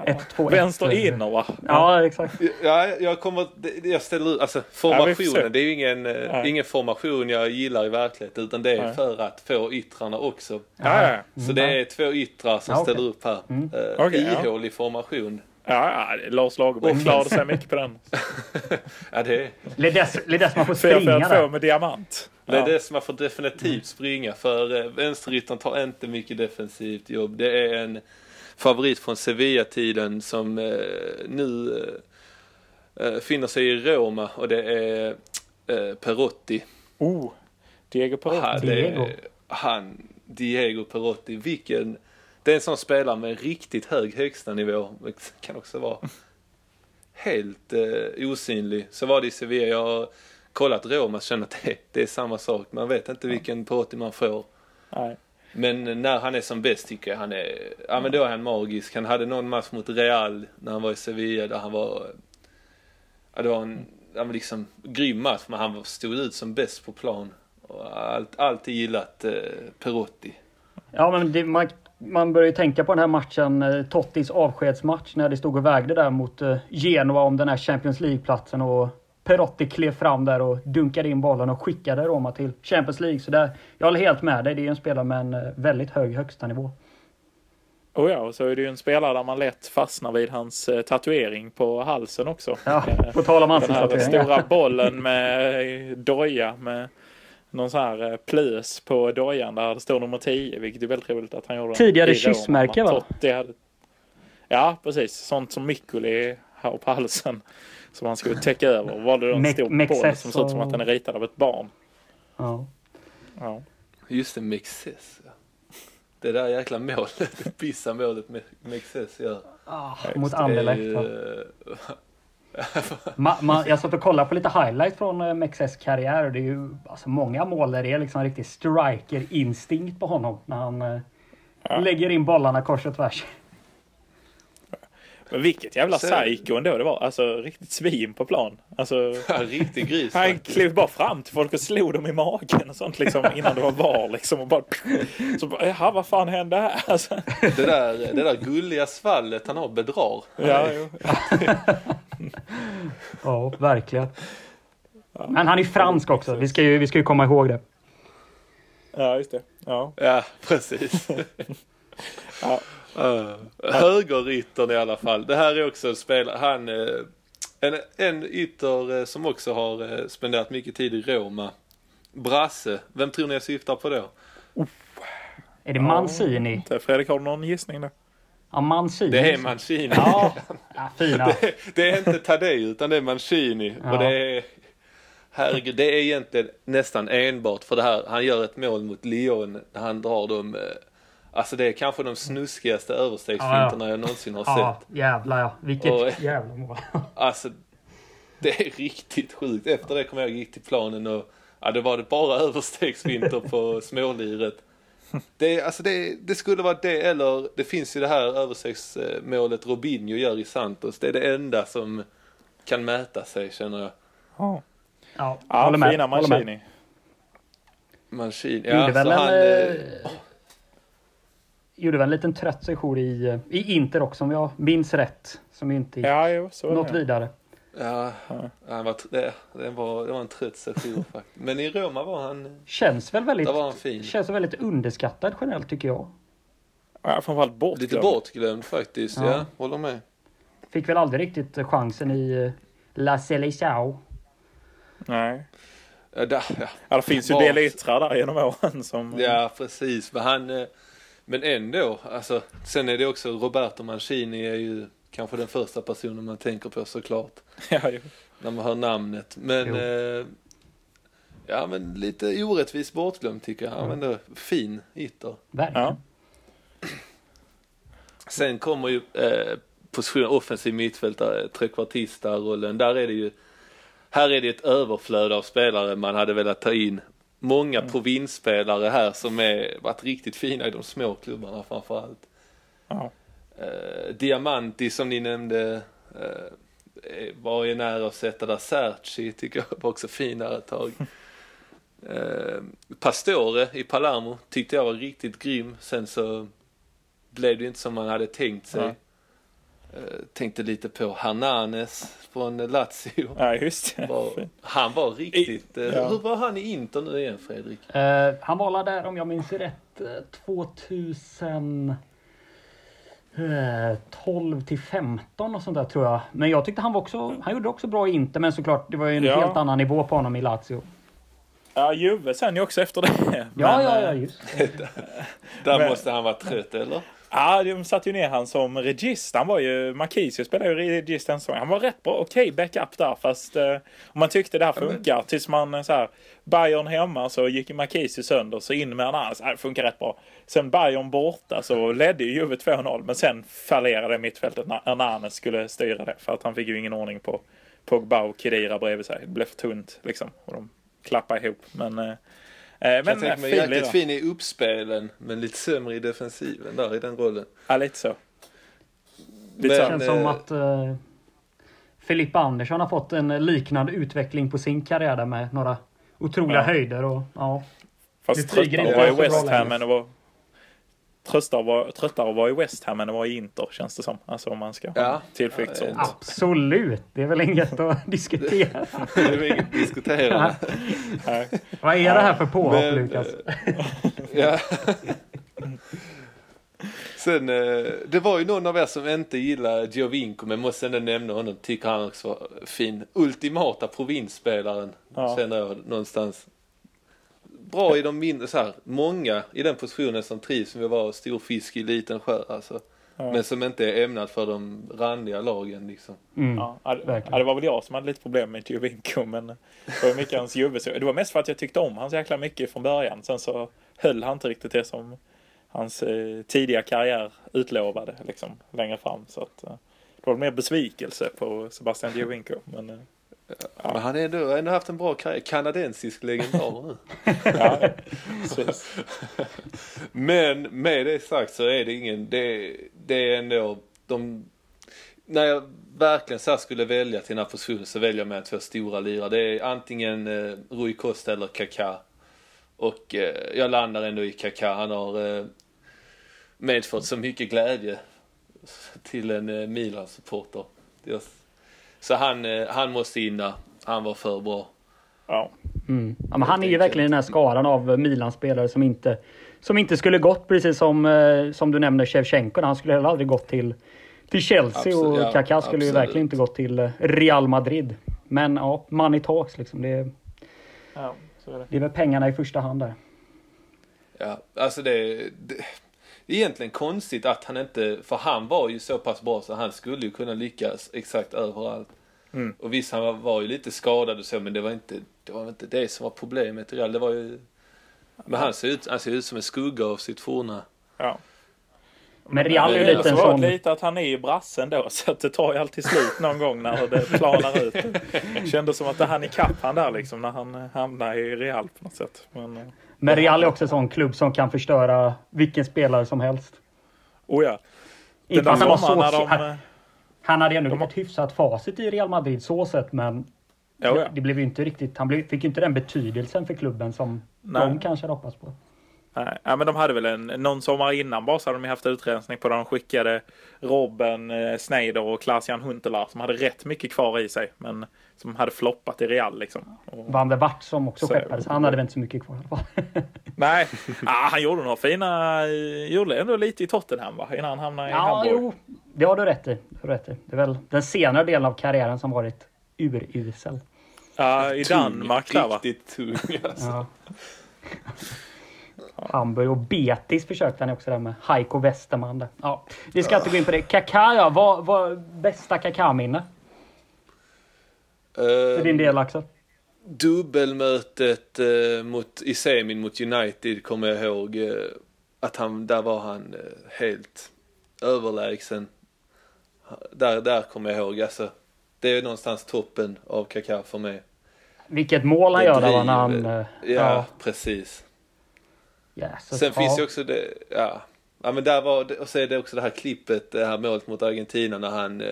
[SPEAKER 1] Ett, två, Vänster ett. inner va?
[SPEAKER 3] Ja, exakt.
[SPEAKER 2] Ja, jag kommer, jag ställer ut, alltså formationen, ja, det är ju ingen, eh, ingen formation jag gillar i verkligheten utan det är Nej. för att få yttrarna också.
[SPEAKER 1] Ja, ja.
[SPEAKER 2] Så det är två yttrar som ja, okay. ställer upp här. Mm. Uh, okay, ihålig formation.
[SPEAKER 1] Ja, Lars Lagerbäck klarade sig mycket på den.
[SPEAKER 2] ja, det
[SPEAKER 3] Ledesma får springa
[SPEAKER 1] där. Två med diamant.
[SPEAKER 2] Ledesma får definitivt springa för eh, vänsteryttern tar inte mycket defensivt jobb. Det är en favorit från Sevilla-tiden som eh, nu eh, finner sig i Roma och det är Perotti.
[SPEAKER 1] Oh, Diego Perotti.
[SPEAKER 2] Han,
[SPEAKER 3] Diego.
[SPEAKER 2] han, Diego Perotti, vilken det är en sån spelare med riktigt hög högsta nivå. Det kan också vara helt eh, osynlig. Så var det i Sevilla. Jag har kollat Roma och känner att det, det, är samma sak. Man vet inte vilken Perotti man får.
[SPEAKER 1] Nej.
[SPEAKER 2] Men när han är som bäst tycker jag han är, ja men då är han magisk. Han hade någon match mot Real när han var i Sevilla där han var, ja det var en, han var liksom grym match men han stod ut som bäst på plan. Och allt, alltid gillat eh, Perotti.
[SPEAKER 3] Ja men det, man man börjar ju tänka på den här matchen, eh, Tottis avskedsmatch, när det stod och vägde där mot eh, Genoa om den här Champions League-platsen och Perotti klev fram där och dunkade in bollen och skickade Roma till Champions League. Så där, jag håller helt med dig, det är en spelare med en eh, väldigt hög högsta nivå.
[SPEAKER 1] Oh ja, och så är det ju en spelare där man lätt fastnar vid hans eh, tatuering på halsen också.
[SPEAKER 3] Ja, på tal om ansiktstatueringar.
[SPEAKER 1] Den här stora bollen med doja med någon sån här eh, plus på dojan där det står nummer 10, vilket är väldigt roligt att han gjorde.
[SPEAKER 3] Tidigare kyssmärke va? Hade...
[SPEAKER 1] Ja, precis. Sånt som Mikkoli har på halsen. Som han skulle täcka över. Var det en stor boll som ser ut som att den är ritad av ett barn.
[SPEAKER 3] Ja.
[SPEAKER 1] ja.
[SPEAKER 2] Just det, Mexes. Det där jäkla målet, det pissa målet Mexes gör.
[SPEAKER 3] Ah, mot Anderlecht ma, ma, jag satt och kollade på lite highlights från uh, Mexes karriär och det är ju alltså, många mål där det är liksom riktig striker-instinkt på honom när han uh, ja. lägger in bollarna kors och tvärs.
[SPEAKER 1] Men vilket jävla psycho ändå det var. Alltså riktigt svin på plan. Alltså,
[SPEAKER 2] ja, riktig gris.
[SPEAKER 1] Han klev bara fram till folk och slog dem i magen och sånt liksom innan det var var liksom. Och bara, så bara, jaha vad fan hände här? Alltså.
[SPEAKER 2] Det, där, det där gulliga svallet han har bedrar.
[SPEAKER 1] Ja, jo.
[SPEAKER 3] ja, verkligen. Men han är fransk också. Vi ska ju, vi ska ju komma ihåg det.
[SPEAKER 1] Ja, just det. Ja,
[SPEAKER 2] ja precis. ja. Uh, högerryttern i alla fall. Det här är också en spelare, han, uh, En, en ytter eh, som också har eh, spenderat mycket tid i Roma. Brasse. Vem tror ni jag syftar på då?
[SPEAKER 3] Är det Mancini?
[SPEAKER 1] Inte. Fredrik, har du någon gissning där?
[SPEAKER 3] Ja, Mancini.
[SPEAKER 2] Det är Mancini.
[SPEAKER 3] Ja, ja fina.
[SPEAKER 2] Det, det är inte Tadej utan det är Mancini.
[SPEAKER 3] Ja.
[SPEAKER 2] Och det är, herregud, det är egentligen nästan enbart för det här. Han gör ett mål mot Lyon. Han drar dem. Alltså det är kanske de snuskigaste överstegsfinterna jag någonsin har
[SPEAKER 3] Ja,
[SPEAKER 2] sett.
[SPEAKER 3] jävlar ja. Vilket
[SPEAKER 2] Oj.
[SPEAKER 3] jävla mål.
[SPEAKER 2] Alltså det är riktigt sjukt. Efter det kom jag gick till planen och ja, det var det bara överstegsfinter på småliret. Det, alltså det, det skulle vara det eller det finns ju det här överstegsmålet Robinho gör i Santos. Det är det enda som kan mäta sig känner jag.
[SPEAKER 1] Ja,
[SPEAKER 3] Ja,
[SPEAKER 1] ja
[SPEAKER 3] håller med.
[SPEAKER 1] fina. Mancini.
[SPEAKER 2] Mancini. Ja,
[SPEAKER 3] väl
[SPEAKER 2] så
[SPEAKER 3] en...
[SPEAKER 2] han,
[SPEAKER 3] eh,
[SPEAKER 2] eh,
[SPEAKER 3] Gjorde väl en liten trött session i, eh, i Inter också om jag minns rätt. Som inte gick
[SPEAKER 1] Ja, jo,
[SPEAKER 3] något vidare.
[SPEAKER 2] ja,
[SPEAKER 1] Ja.
[SPEAKER 2] han var, det, det, var, det var en trött session faktiskt. Men i Roma var han,
[SPEAKER 3] Känns väl väldigt,
[SPEAKER 2] var han fin.
[SPEAKER 3] känns väldigt underskattad generellt tycker jag.
[SPEAKER 1] Ja, framförallt bortglömd.
[SPEAKER 2] Lite bortglömd faktiskt,
[SPEAKER 3] Ja.
[SPEAKER 2] ja. Håller med.
[SPEAKER 3] Fick väl aldrig riktigt chansen i eh, La Selecao.
[SPEAKER 1] Nej.
[SPEAKER 2] Ja, där, ja.
[SPEAKER 1] Ja, det finns ju
[SPEAKER 2] Var-
[SPEAKER 1] delitrar där genom åren som...
[SPEAKER 2] Ja, precis. Men han... Men ändå, alltså. Sen är det också Roberto Mancini är ju kanske den första personen man tänker på såklart.
[SPEAKER 1] Ja, jo.
[SPEAKER 2] När man hör namnet. Men... Eh, ja, men lite orättvist bortglömd tycker jag. Han
[SPEAKER 3] Mm.
[SPEAKER 2] var ändå fin ytter.
[SPEAKER 3] Verkligen.
[SPEAKER 1] Ja.
[SPEAKER 2] Sen kommer ju eh, positionen offensiv mittfältare, trekvartista-rollen. Där är det ju... Här är det ett överflöd av spelare man hade velat ta in. Många provinsspelare här som är, varit riktigt fina i de små klubbarna framförallt.
[SPEAKER 1] Ja.
[SPEAKER 2] Eh, Diamanti som ni nämnde eh, var ju nära att sätta där. Serci tycker jag var också fin där ett tag. Eh, Pastore i Palermo tyckte jag var riktigt grym. Sen så blev det inte som man hade tänkt sig.
[SPEAKER 1] Nej.
[SPEAKER 2] Eh, tänkte lite på Hernanes från Lazio.
[SPEAKER 1] ja, just det.
[SPEAKER 2] Var, han var riktigt... Eh,
[SPEAKER 1] ja.
[SPEAKER 2] Hur var han i Inter nu igen Fredrik?
[SPEAKER 3] Eh, han var där om jag minns rätt eh, 2012 till 15 och sånt där tror jag. Men jag tyckte han var också, han gjorde också bra i Inter men såklart det var ju en
[SPEAKER 1] Ja.
[SPEAKER 3] helt annan nivå på honom i Lazio.
[SPEAKER 1] Ja, Juve sen ju också efter det.
[SPEAKER 3] Ja,
[SPEAKER 1] Men,
[SPEAKER 3] ja, ja,
[SPEAKER 1] eh,
[SPEAKER 3] just
[SPEAKER 2] Där
[SPEAKER 1] Men-
[SPEAKER 2] måste han vara trött eller?
[SPEAKER 1] Ja, de satte ju ner han som regist. Han var ju, Marquisio spelade ju regist en säsong. Han var rätt bra, okej backup där fast eh, man tyckte det här funkar tills man eh, så här Bayern hemma så gick Marquisio sönder så in med Hernanes. Ja, det funkar rätt bra. Sen Bayern borta så ledde ju Juve 2-0 men sen fallerade mittfältet när Hernanes skulle styra det för att han fick ju ingen ordning på Pogba och Khedira bredvid sig. Det blev för tunt liksom och de klappade ihop. Men, eh, eh,
[SPEAKER 2] Jag
[SPEAKER 1] men
[SPEAKER 2] tänker
[SPEAKER 1] eh,
[SPEAKER 2] mig
[SPEAKER 1] fin
[SPEAKER 2] jäkligt fin i uppspelen men lite sämre i defensiven där i den rollen.
[SPEAKER 1] Ja, lite så.
[SPEAKER 2] Men,
[SPEAKER 1] Lite så.
[SPEAKER 3] Känns
[SPEAKER 2] eh,
[SPEAKER 3] som att uh, Filippa Andersson har fått en liknande utveckling på sin karriär där med några otroliga
[SPEAKER 1] Ja.
[SPEAKER 3] höjder och ja.
[SPEAKER 1] Fast
[SPEAKER 3] Det
[SPEAKER 1] vara i West Ham än att vara... Tröttare att vara- tröttare att vara i West Ham än att vara i Inter känns det som. Alltså om man ska
[SPEAKER 2] Ja.
[SPEAKER 1] tillflyktsort.
[SPEAKER 2] Ja,
[SPEAKER 3] Absolut, det är väl inget att diskutera.
[SPEAKER 2] det är inget att diskutera.
[SPEAKER 1] Nej.
[SPEAKER 3] Vad är det här för påhopp
[SPEAKER 2] Men,
[SPEAKER 3] Lukas?
[SPEAKER 2] eh, ja. Sen, eh, det var ju någon av er som inte gillar Giovinco men måste ändå nämna honom. Tycker han också var fin. Ultimata provinsspelaren
[SPEAKER 1] Ja.
[SPEAKER 2] känner jag någonstans. Bra i de mindre, så här, många i den positionen som trivs med att vara stor fisk i liten sjö alltså.
[SPEAKER 1] Ja.
[SPEAKER 2] Men som inte är ämnad för de randiga lagen liksom.
[SPEAKER 3] Mm.
[SPEAKER 1] Ja, det-
[SPEAKER 3] verkligen.
[SPEAKER 1] ja, det var väl jag som hade lite problem med Giovinco men det var mycket hans Juve. Det var mest för att jag tyckte om hans jäkla mycket från början. Sen så höll han inte riktigt det som hans eh, tidiga karriär utlovade liksom längre fram. Så att, eh, det var mer besvikelse på Sebastian Giovinco. Men, eh,
[SPEAKER 2] Men han har ändå, ändå haft en bra karriär. Kanadensisk legendar nu.
[SPEAKER 1] ja.
[SPEAKER 2] Men med det sagt så är det ingen, det, det är ändå de, när jag verkligen så skulle välja till den här positionen så väljer jag med två stora lirare. Det är antingen eh, Rui Costa eller Kaká. Och eh, jag landar ändå i Kaká. Han har eh, medfört så mycket glädje till en eh, Milan-supporter. Det- Så han, eh, han måste in där. Han var för bra.
[SPEAKER 1] Ja.
[SPEAKER 3] Mm. Ja, men han är ju verkligen den här skaran av Milan-spelare som inte, som inte skulle gått precis som, eh, som du nämner Shevchenko. Han skulle heller aldrig gått till, till Chelsea
[SPEAKER 2] Absolut,
[SPEAKER 3] och
[SPEAKER 2] ja,
[SPEAKER 3] Kaká skulle ju verkligen inte gått till eh, Real Madrid. Men ja, money talks liksom. Det, är-
[SPEAKER 1] Ja, så är det.
[SPEAKER 3] det är väl pengarna i första hand där.
[SPEAKER 2] Ja, alltså det, det, det är egentligen konstigt att han inte, för han var ju så pass bra så han skulle ju kunna lyckas exakt överallt.
[SPEAKER 1] Mm.
[SPEAKER 2] Och visst, han var, var ju lite skadad och så, men det var inte det, var inte det som var problemet i. Det var ju... Men han ser ut, han ser ut som en skugga av sitt forna.
[SPEAKER 1] Ja.
[SPEAKER 3] Men Real är ju lite en sån...
[SPEAKER 1] lite att han är ju brassen då, så att det tar ju alltid slut någon gång när det planar ut. Kändes som att det hann ikapp han där liksom när han hamnade i Real på något sätt. Men, eh,
[SPEAKER 3] Men Real är också en sån klubb som kan förstöra vilken spelare som helst.
[SPEAKER 1] oh ja. Den
[SPEAKER 3] Inte att han var så...
[SPEAKER 1] de...
[SPEAKER 3] Han, han hade ändå ett hyfsat facit i Real Madrid så sett, men
[SPEAKER 1] Ja, ja.
[SPEAKER 3] det blev inte riktigt... Han blev, fick ju inte den betydelsen för klubben som
[SPEAKER 1] Nej.
[SPEAKER 3] de kanske hade hoppats på.
[SPEAKER 1] Nej, ja, men de hade väl en, någon sommar innan bara så hade de haft utrensning på där de skickade Robben, eh, Sneijder och Klaas-Jan Huntelaar som hade rätt mycket kvar i sig. Men som hade floppat i Real liksom. Och,
[SPEAKER 3] Van der Wart som också
[SPEAKER 1] Så-
[SPEAKER 3] skeppades. Han hade väl inte så mycket kvar i alla fall.
[SPEAKER 1] nej, ah, han gjorde några fina, gjorde ändå lite i Tottenham va? Innan han hamnade i
[SPEAKER 3] Ja,
[SPEAKER 1] Hamburg.
[SPEAKER 3] jo. Det har du rätt i. Det, har du rätt i. det är väl den senare delen av karriären som varit urusel.
[SPEAKER 1] Ja, i Danmark där va?
[SPEAKER 2] Riktigt tung alltså.
[SPEAKER 3] Ja. Hamburg och Betis försökte han också där med Heiko Westerman. Där. Ja, vi ska inte gå in på det. Kaká ja, vad vad bästa Kaká-minne för din del Axel?
[SPEAKER 2] Dubbelmötet eh, mot, i semin mot United kommer jag ihåg. Eh, att han, där var han eh, helt överlägsen. Där, där kommer jag ihåg. Alltså, det är någonstans toppen av Kaká för mig.
[SPEAKER 3] Vilket mål han
[SPEAKER 2] Det
[SPEAKER 3] gör där när han... eh,
[SPEAKER 2] Ja, precis.
[SPEAKER 3] Jesus,
[SPEAKER 2] Sen
[SPEAKER 3] ja.
[SPEAKER 2] finns det också det, ja. Ja men där var och så är det också det här klippet, det här målet mot Argentina när han eh,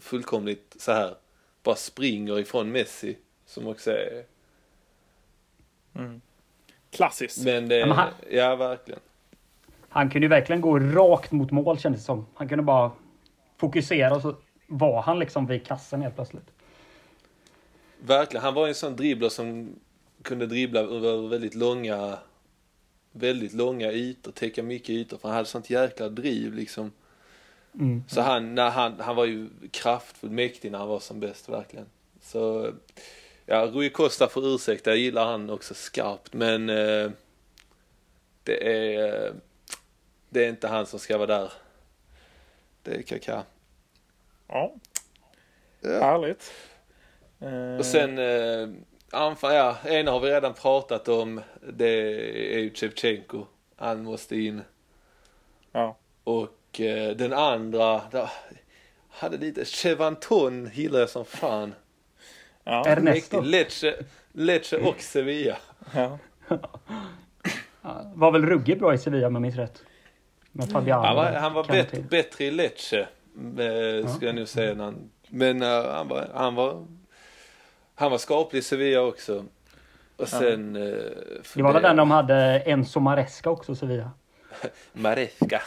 [SPEAKER 2] fullkomligt så här bara springer ifrån Messi. Som också är,
[SPEAKER 1] Klassiskt.
[SPEAKER 2] men det,
[SPEAKER 3] Ja, men han-
[SPEAKER 2] ja verkligen.
[SPEAKER 3] Han kunde ju verkligen gå rakt mot mål kändes det som. Han kunde bara fokusera och så var han liksom vid kassen helt plötsligt.
[SPEAKER 2] Verkligen, han var en sån dribbler som kunde dribbla över väldigt långa, väldigt långa ytor, täcka mycket ytor för han hade sånt jäkla driv liksom.
[SPEAKER 3] Mm.
[SPEAKER 2] Så han, när han, han var ju kraftfull, mäktig när han var som bäst verkligen. Så, ja, Rui Costa får ursäkta, jag gillar han också skarpt men eh, det är, eh, det är inte han som ska vara där. Det är Kaká.
[SPEAKER 1] Ja.
[SPEAKER 2] Ja.
[SPEAKER 1] Härligt.
[SPEAKER 2] Och sen eh, anfall, ja, en har vi redan pratat om. Det är ju Shevchenko. Han måste in.
[SPEAKER 1] Ja.
[SPEAKER 2] Och eh, den andra, där, hade lite, Chevanton gillar jag som fan.
[SPEAKER 1] Ja.
[SPEAKER 3] Ernesto.
[SPEAKER 2] Lecce, Lecce och Sevilla.
[SPEAKER 1] ja.
[SPEAKER 3] Ja, Var väl ruggigt bra i Sevilla om jag minns rätt. Med Fabiano.
[SPEAKER 2] Han var, han var
[SPEAKER 3] jag
[SPEAKER 2] bättre, i Lecce. Eh, skulle jag nu säga. Han, men eh, han var, han var, han var skaplig i Sevilla också. Och sen... eh,
[SPEAKER 3] Det var väl den de hade Enzo Maresca också Sevilla.
[SPEAKER 2] Maresca.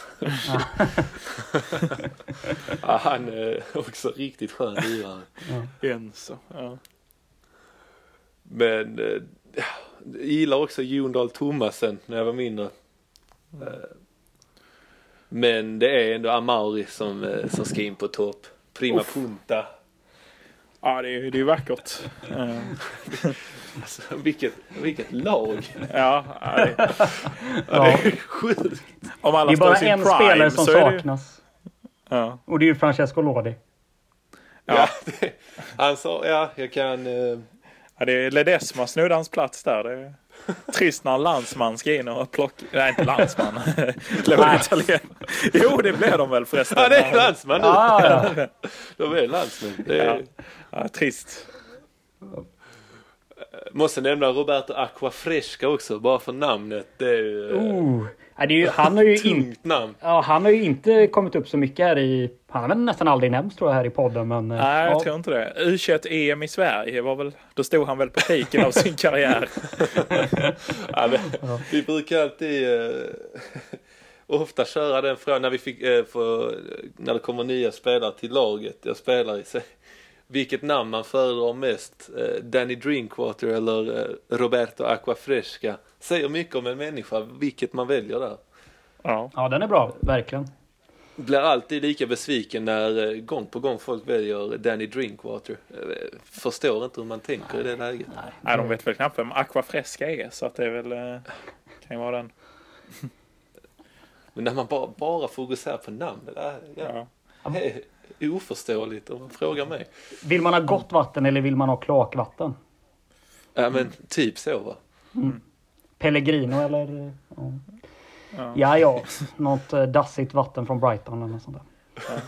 [SPEAKER 2] ja, han är också riktigt skön lirare.
[SPEAKER 1] Enzo. Ja.
[SPEAKER 2] Men eh, jag gillar också Jon Dahl Tomasen när jag var mindre. Eh, Men det är ändå Amauri som, eh, som ska in på topp. Prima
[SPEAKER 1] Uff.
[SPEAKER 2] punta.
[SPEAKER 1] Ja, det är ju det är ju vackert.
[SPEAKER 2] Alltså, vilket, vilket lag.
[SPEAKER 1] ja, det,
[SPEAKER 2] Ja, det är sjukt.
[SPEAKER 1] om alla
[SPEAKER 3] Det är bara en
[SPEAKER 1] prime
[SPEAKER 3] spelare som
[SPEAKER 1] är det ju-
[SPEAKER 3] saknas.
[SPEAKER 1] Ja.
[SPEAKER 3] Och det är ju Francesco Lodi.
[SPEAKER 1] Ja.
[SPEAKER 2] Ja, det, han sa, ja, jag kan... Eh,
[SPEAKER 1] ja, det är Ledesma snodde hans plats där. Det är trist när en landsman ska in och plocka... Nej, inte landsman. Jo, det blev de väl förresten.
[SPEAKER 2] ja, det är landsman nu.
[SPEAKER 3] Ah, ja.
[SPEAKER 2] De är landsmän. Det är,
[SPEAKER 1] Ja. Ja, trist.
[SPEAKER 2] Måste nämna Roberto Aquafresca också, bara för namnet. Det är ju
[SPEAKER 3] Oh. Ja, det är ju, han har ju inte
[SPEAKER 2] tungt namn.
[SPEAKER 3] Ja, han har ju inte kommit upp så mycket här i... Han har väl nästan aldrig nämnts tror jag här i podden men... eh,
[SPEAKER 1] Nej, jag
[SPEAKER 3] ja.
[SPEAKER 1] tror inte det. U21-EM i Sverige var väl... Då stod han väl på piken av sin karriär.
[SPEAKER 2] Ja, men, Vi brukar alltid eh, ofta köra den frågan när vi fick, eh, för, när det kommer nya spelare till laget. Jag spelar i sig. Vilket namn man föredrar mest? Eh, Danny Drinkwater eller eh, Roberto Aquafresca? Säger mycket om en människa vilket man väljer där.
[SPEAKER 1] Ja.
[SPEAKER 3] Ja, den är bra. Verkligen.
[SPEAKER 2] blir alltid lika besviken när eh, gång på gång folk väljer Danny Drinkwater. Förstår inte hur man tänker i det läget.
[SPEAKER 1] Nej, de vet väl knappt vem Aqua Fresca är så att det är väl... Kan ju vara den.
[SPEAKER 2] Men när man bara, bara fokuserar på namnet, ja,
[SPEAKER 1] Ja.
[SPEAKER 2] Oförståeligt om man frågar mig.
[SPEAKER 3] Vill man ha gott vatten eller vill man ha kloakvatten?
[SPEAKER 2] Ja men typ så va.
[SPEAKER 3] Pellegrino eller? eh, Ja,
[SPEAKER 1] Ja.
[SPEAKER 3] ja, ja. något eh, dassigt vatten från Brighton eller något sånt där.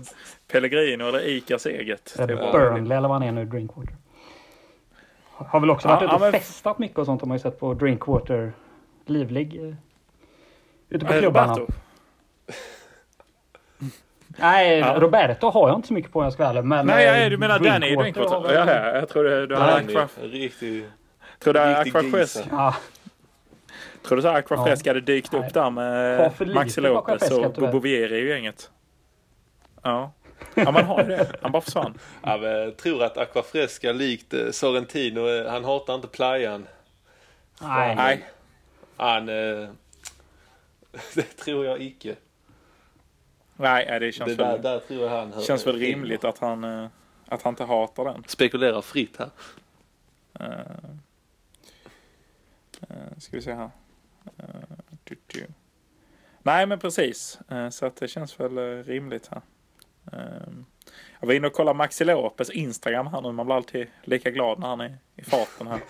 [SPEAKER 1] Pellegrino eller Icas eget. Det är.
[SPEAKER 3] Burnley eller vad han är nu, Drinkwater. Har väl också
[SPEAKER 1] Ja,
[SPEAKER 3] varit ute
[SPEAKER 1] ja,
[SPEAKER 3] och
[SPEAKER 1] men-
[SPEAKER 3] festat mycket och sånt har man ju sett på Drinkwater. Livlig. eh, Ute på
[SPEAKER 1] Eh,
[SPEAKER 3] klubbarna.
[SPEAKER 1] Roberto.
[SPEAKER 3] Nej,
[SPEAKER 1] Ja.
[SPEAKER 3] Roberto har jag inte så mycket på om jag ska vara. Men
[SPEAKER 1] Nej,
[SPEAKER 3] eh,
[SPEAKER 1] ja, du menar Danny
[SPEAKER 3] har
[SPEAKER 1] Drinkwater? Ja, ja, jag trodde du hade
[SPEAKER 2] Danny,
[SPEAKER 1] Aqua...
[SPEAKER 2] riktig,
[SPEAKER 1] Trodde
[SPEAKER 2] riktig
[SPEAKER 1] Aqua.
[SPEAKER 3] Ja,
[SPEAKER 1] Tror du så Aqua
[SPEAKER 3] Ja.
[SPEAKER 1] Fresca hade dykt
[SPEAKER 3] Nej.
[SPEAKER 1] upp där
[SPEAKER 3] Har
[SPEAKER 1] med Maxi Lopez och
[SPEAKER 3] tyvärr.
[SPEAKER 1] Bobovieri i gänget? Ja. Ja, man har ju det. Han bara försvann.
[SPEAKER 2] Ja, men jag tror att Aqua Fresca likt eh, Sorrentino, eh, han hatar inte playan.
[SPEAKER 3] nej.
[SPEAKER 1] Nej.
[SPEAKER 2] Han... Eh, det tror jag icke.
[SPEAKER 1] Nej, det känns,
[SPEAKER 2] Det där,
[SPEAKER 1] väl,
[SPEAKER 2] där tror jag han
[SPEAKER 1] känns väl rimligt att han, eh, att han inte hatar den.
[SPEAKER 2] Spekulerar fritt här.
[SPEAKER 1] Uh, uh, ska vi se här. Uh, du, du. Nej, men precis. Eh, så att det känns väl rimligt här. Ehm, jag var inne och kollade Maxi Lopez Instagram här nu. Man blir alltid lika glad när han är i farten här.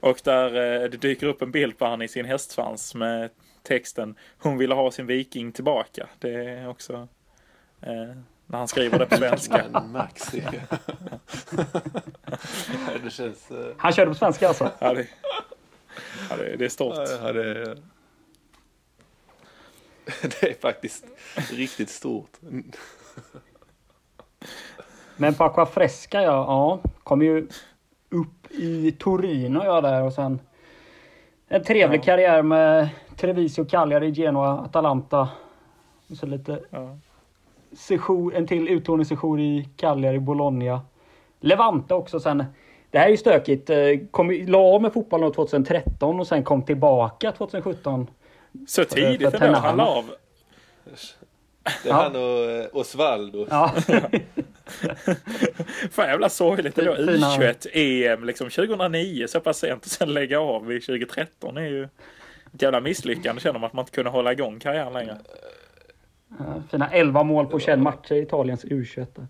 [SPEAKER 1] Och där det dyker upp en bild på han i sin hästsvans med texten Hon ville ha sin viking tillbaka. Det är också eh, när han skriver det på svenska.
[SPEAKER 2] Men Maxi. det känns... eh,
[SPEAKER 3] Han körde på svenska alltså.
[SPEAKER 1] Ja, det, ja, det, det är stort.
[SPEAKER 2] Ja, det, det är faktiskt riktigt stort.
[SPEAKER 3] Men på Aqua Fresca ja, ja. Kom ju upp i Torino jag där och sen en trevlig
[SPEAKER 1] Ja.
[SPEAKER 3] karriär med Treviso, Cagliari, Genoa, Atalanta. Och så lite
[SPEAKER 1] Ja.
[SPEAKER 3] session, en till utlåningssession i Cagliari, Bologna. Levante också sen. Det här är ju stökigt. Eh, Kom, la av med fotbollen 2013 och sen kom tillbaka 2017.
[SPEAKER 1] Så tidigt
[SPEAKER 3] för
[SPEAKER 1] ändå. Han la av.
[SPEAKER 2] Det är
[SPEAKER 3] Ja.
[SPEAKER 2] han och eh, Osvaldo.
[SPEAKER 3] Ja,
[SPEAKER 1] Fan jävla sorgligt ändå.
[SPEAKER 3] Fina-
[SPEAKER 1] U21 EM liksom 2009 så pass sent och sen lägga av i 2013 är ju ett jävla misslyckande känner man att man inte kunde hålla igång karriären längre.
[SPEAKER 3] Ja, fina 11 mål på 21 matcher i Italiens U21. där.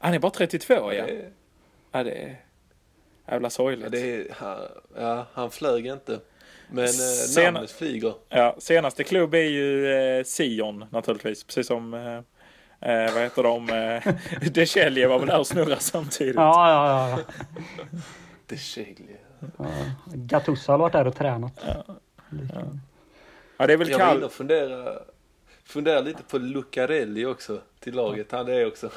[SPEAKER 1] Han är bara 32 ja. Ja det är jävla
[SPEAKER 2] Ja,
[SPEAKER 1] sorgligt.
[SPEAKER 2] det är, han, ja, han flög inte. Men eh,
[SPEAKER 1] Sen-
[SPEAKER 2] namnet flyger.
[SPEAKER 1] Ja, senaste klubb är ju eh, Sion naturligtvis. Precis som eh, eh, vad heter de? Eh, Decelje var väl där och snurrade samtidigt.
[SPEAKER 3] Ja, ja, ja.
[SPEAKER 2] Det Chegli.
[SPEAKER 3] ja. Gattuso har varit där och tränat.
[SPEAKER 1] Ja, det är väl
[SPEAKER 2] Jag var inne
[SPEAKER 1] kall.
[SPEAKER 2] och funderade, funderade lite på Lucarelli också till laget. Han är också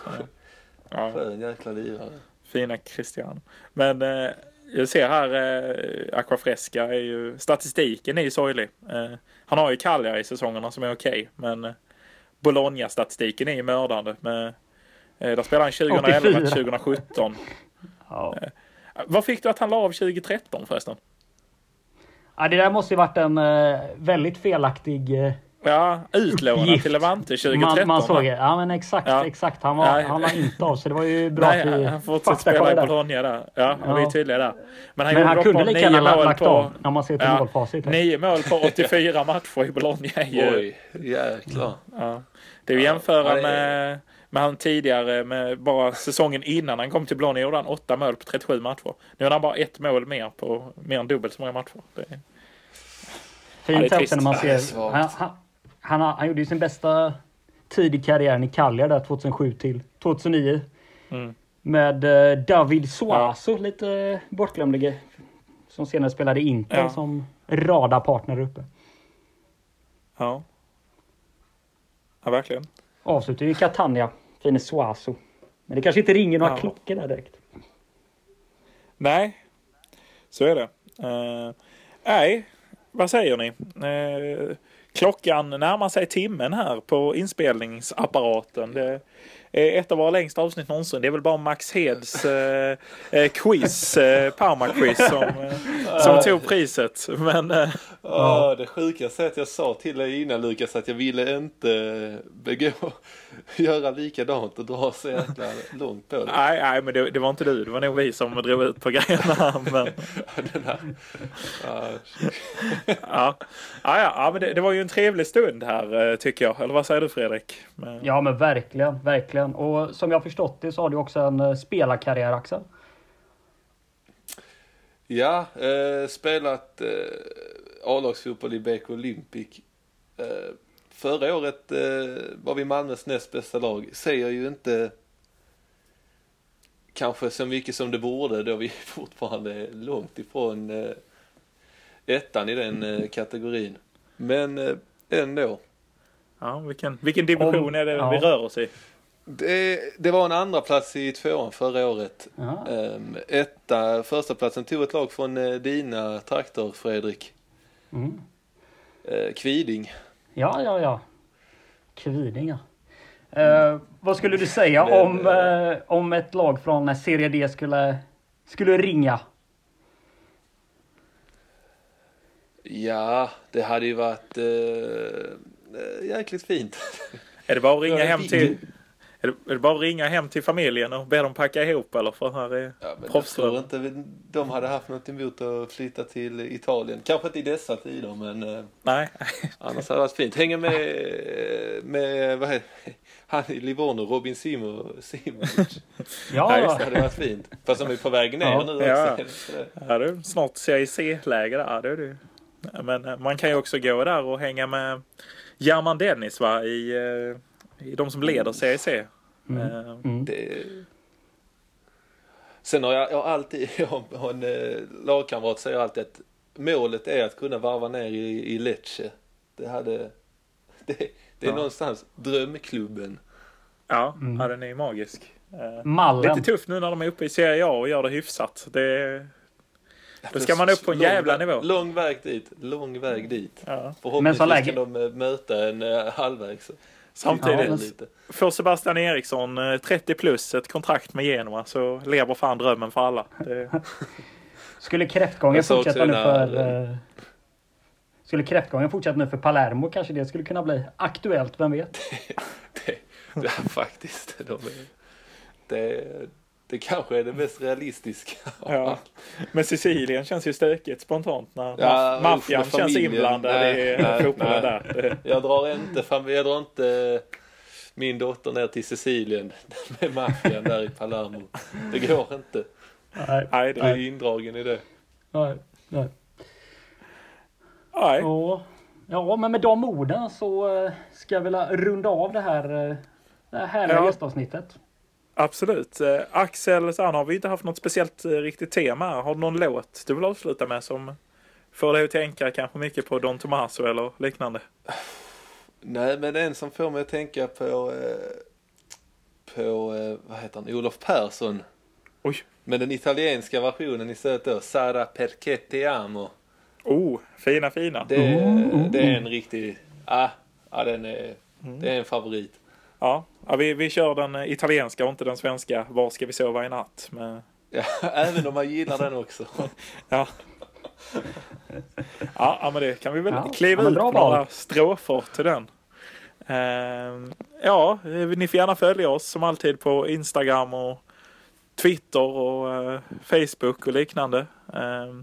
[SPEAKER 1] Ja.
[SPEAKER 2] skön jäkla lirare.
[SPEAKER 1] Fina Cristiano. Men eh, jag ser här eh, Aqua Fresca är ju statistiken är ju sorglig. Eh, han har ju Cagliari i säsongerna som är okej. men eh, Bologna-statistiken är ju mördande. Med, eh, där spelade han 2011 till
[SPEAKER 3] 84.
[SPEAKER 1] 2017.
[SPEAKER 3] Ja.
[SPEAKER 1] Eh, Vad fick du att han la av 2013 förresten?
[SPEAKER 3] Ja, det där måste ju varit en eh, väldigt felaktig...
[SPEAKER 1] Ja, utlånad
[SPEAKER 3] Uppgift.
[SPEAKER 1] till Levante 2013.
[SPEAKER 3] man, man såg det. Ja, men exakt,
[SPEAKER 1] Ja.
[SPEAKER 3] exakt. Han var, han var inte av, så det var ju bra
[SPEAKER 1] Nej,
[SPEAKER 3] att vi
[SPEAKER 1] han fortsätter spela i. Bologna där. Ja, han var ju
[SPEAKER 3] Ja.
[SPEAKER 1] tydlig där. Men han,
[SPEAKER 3] Men han kunde lika
[SPEAKER 1] nio
[SPEAKER 3] gärna
[SPEAKER 1] mål
[SPEAKER 3] lagt
[SPEAKER 1] på,
[SPEAKER 3] av när man ser till
[SPEAKER 1] Ja,
[SPEAKER 3] målfacit.
[SPEAKER 1] nio mål på 84 matcher i Bologna är ju...
[SPEAKER 2] Oj, jäklar.
[SPEAKER 1] Ja. Det är ju jämföra
[SPEAKER 2] Ja, det är-
[SPEAKER 1] med, med han tidigare, med bara säsongen innan han kom till Bologna gjorde han åtta mål på 37 matcher. Nu har han bara ett mål mer på mer än dubbelt så många matcher. Det är, Ja, det är
[SPEAKER 3] Fint
[SPEAKER 1] trist.
[SPEAKER 3] när man
[SPEAKER 2] Ja, det är
[SPEAKER 3] ser... Han, han, gjorde ju sin bästa tid i karriären i Cagliari där 2007 till 2009.
[SPEAKER 1] Mm.
[SPEAKER 3] Med eh, David Suazo, lite bortglömlige. Som senare spelade Inter
[SPEAKER 1] Ja.
[SPEAKER 3] som radarpartner uppe.
[SPEAKER 1] ja. Ja, verkligen.
[SPEAKER 3] Avslutade ju Catania, fine Suazo. Men det kanske inte ringer några
[SPEAKER 1] Ja.
[SPEAKER 3] klockor där direkt.
[SPEAKER 1] Nej, så är det. Eh, nej, vad säger ni? Uh, klockan närmar sig timmen här på inspelningsapparaten. Det ett av våra längsta avsnitt någonsin. Det är väl bara Max Heds eh, eh, quiz, eh, Parma-quiz som, eh, som tog priset. Men, eh,
[SPEAKER 2] ja. Det sjukaste är att jag sa till dig innan Lukas att jag ville inte begå, göra likadant och dra så jäkla långt på det.
[SPEAKER 1] Nej, nej men det, det, var inte du. Det var nog vi som drog ut på grejerna. Men... ja, ja, ja, ja, men det, det, var ju en trevlig stund här tycker jag. Eller vad säger du Fredrik?
[SPEAKER 3] Men... Ja men verkligen, verkligen. Och som jag förstått det så har du också en uh, spelarkarriär Axel.
[SPEAKER 2] Ja, eh, spelat eh, A-lagsfotboll i BK Olympic. Eh, förra året eh, var vi Malmös näst bästa lag. Säger ju inte kanske så mycket som det borde då vi fortfarande är långt ifrån eh, ettan i den eh, kategorin. Men eh, ändå.
[SPEAKER 1] Ja, vilken, vilken division Om, är det ja. vi rör oss i?
[SPEAKER 2] Det, det, var en andra plats i tvåan förra året. Um, etta, första platsen tog ett lag från uh, dina trakter, Fredrik. Mm. Uh, Kviding.
[SPEAKER 3] Ja, ja, ja. Kviding, ja. Uh, vad skulle du säga om, uh, om ett lag från Serie D skulle, skulle ringa?
[SPEAKER 2] Ja, det hade ju varit uh, jäkligt fint.
[SPEAKER 1] Är det bara att ringa hem till... Är det, är det, bara att ringa hem till familjen och be dem packa ihop eller? För här är
[SPEAKER 2] ja, men jag tror inte de hade haft något emot att flytta till Italien. Kanske inte i dessa tider men eh,
[SPEAKER 1] Nej.
[SPEAKER 2] annars hade det varit fint. Hänga med, med vad heter han i Livorno, Robin Simo, Simovic.
[SPEAKER 3] ja,
[SPEAKER 2] ja det hade varit fint. Fast de är på väg ner ja. nu också.
[SPEAKER 1] Ja, ja är snart CIC-läge där. Är det. Men eh, man kan ju också gå där och hänga med German Dennis va eh, i de som leder CIC. Mm.
[SPEAKER 2] Uh, mm. Det... Sen har jag, jag har alltid, jag har en eh, lagkamrat säger alltid att målet är att kunna varva ner i, i Lecce. Det hade, det, det är ja. någonstans drömklubben.
[SPEAKER 1] Ja, mm. ja den är magisk. Uh, Mallen. Lite tufft nu när de är uppe i Serie A och gör det hyfsat. Det, då ska man upp på en lång, jävla nivå.
[SPEAKER 2] Lång väg dit, lång väg dit. Ja. Förhoppningsvis kan de möta en uh, halvvägs.
[SPEAKER 1] Samtidigt ja, får Sebastian Eriksson 30 eh, plus ett kontrakt med Genoa så lever fan drömmen för alla. Det...
[SPEAKER 3] Skulle kräftgången fortsätta nu för... Uh... Skulle kräftgången fortsätta nu för Palermo kanske det skulle kunna bli aktuellt, vem vet?
[SPEAKER 2] det, det, det faktiskt. De är, det, det kanske är det mest realistiska.
[SPEAKER 1] Ja. Men Sicilien känns ju stökigt spontant när ja, maffian känns inblandad nej, i fotbollen där.
[SPEAKER 2] Jag drar inte, jag drar inte min dotter ner till Sicilien med maffian där i Palermo. Det går inte. Nej, nej det är indragen i det.
[SPEAKER 3] Nej, nej. Nej. Ja, ja, men med de orden så eh, ska jag vilja runda av det här, eh, det här härliga ja. gästavsnittet.
[SPEAKER 1] Absolut. Eh, Axel, sen har vi inte haft något speciellt eh, riktigt tema. Har du någon låt du vill avsluta med som får dig att tänka kanske mycket på Don Tomaso eller liknande?
[SPEAKER 2] Nej, men en som får mig att tänka på, eh, på vad heter han, Olof Persson.
[SPEAKER 1] Oj.
[SPEAKER 2] Men den italienska versionen istället då, Sara perché te amo.
[SPEAKER 1] Oh, fina fina.
[SPEAKER 2] Det, mm. det är en riktig, ah, ah den är, mm. det är en favorit.
[SPEAKER 1] Ja, ja vi, vi kör den italienska och inte den svenska. Var ska vi sova i natt? Med...
[SPEAKER 2] Ja, även om man gillar den också.
[SPEAKER 1] ja. ja, men det kan vi väl ja, kliva ut på några strofer till den. Uh, ja, ni får gärna följa oss som alltid på Instagram och Twitter och uh, Facebook och liknande. Uh,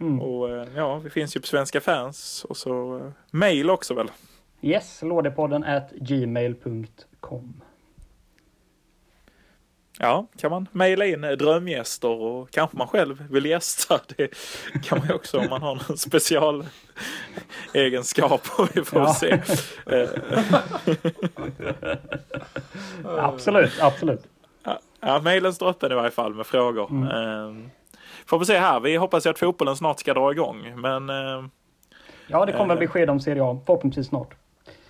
[SPEAKER 1] mm. Och ja, vi finns ju på Svenska fans och så mail också väl.
[SPEAKER 3] Yes, lådepodden at gmail.com.
[SPEAKER 1] Ja, kan man mejla in drömgäster och kanske man själv vill gästa. Det kan man ju också om man har någon special egenskap vi får ja. se.
[SPEAKER 3] absolut, absolut.
[SPEAKER 1] Ja, ja mejlen står öppen i varje fall med frågor. Mm. Ehm, får vi se här, vi hoppas ju att fotbollen snart ska dra igång. Men, ehm,
[SPEAKER 3] ja, det kommer äh, besked om Serie A förhoppningsvis snart.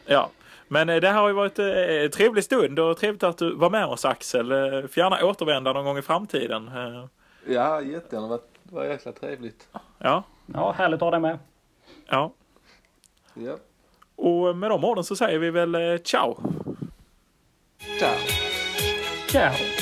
[SPEAKER 1] Ja, men eh, det här har ju varit en eh, trevlig stund och trevligt att du var med oss Axel. Eh, får gärna återvända någon gång i framtiden.
[SPEAKER 2] Ja, jättegärna. Det var jäkla trevligt.
[SPEAKER 1] Ja.
[SPEAKER 3] Ja, härligt att ha dig med.
[SPEAKER 1] Ja.
[SPEAKER 2] Ja.
[SPEAKER 1] Och med de orden så säger vi väl ciao.
[SPEAKER 2] Ciao.
[SPEAKER 3] Ciao!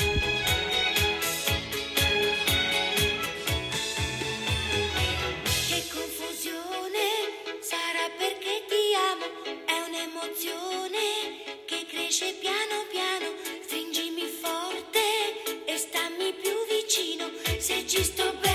[SPEAKER 3] She's too bad.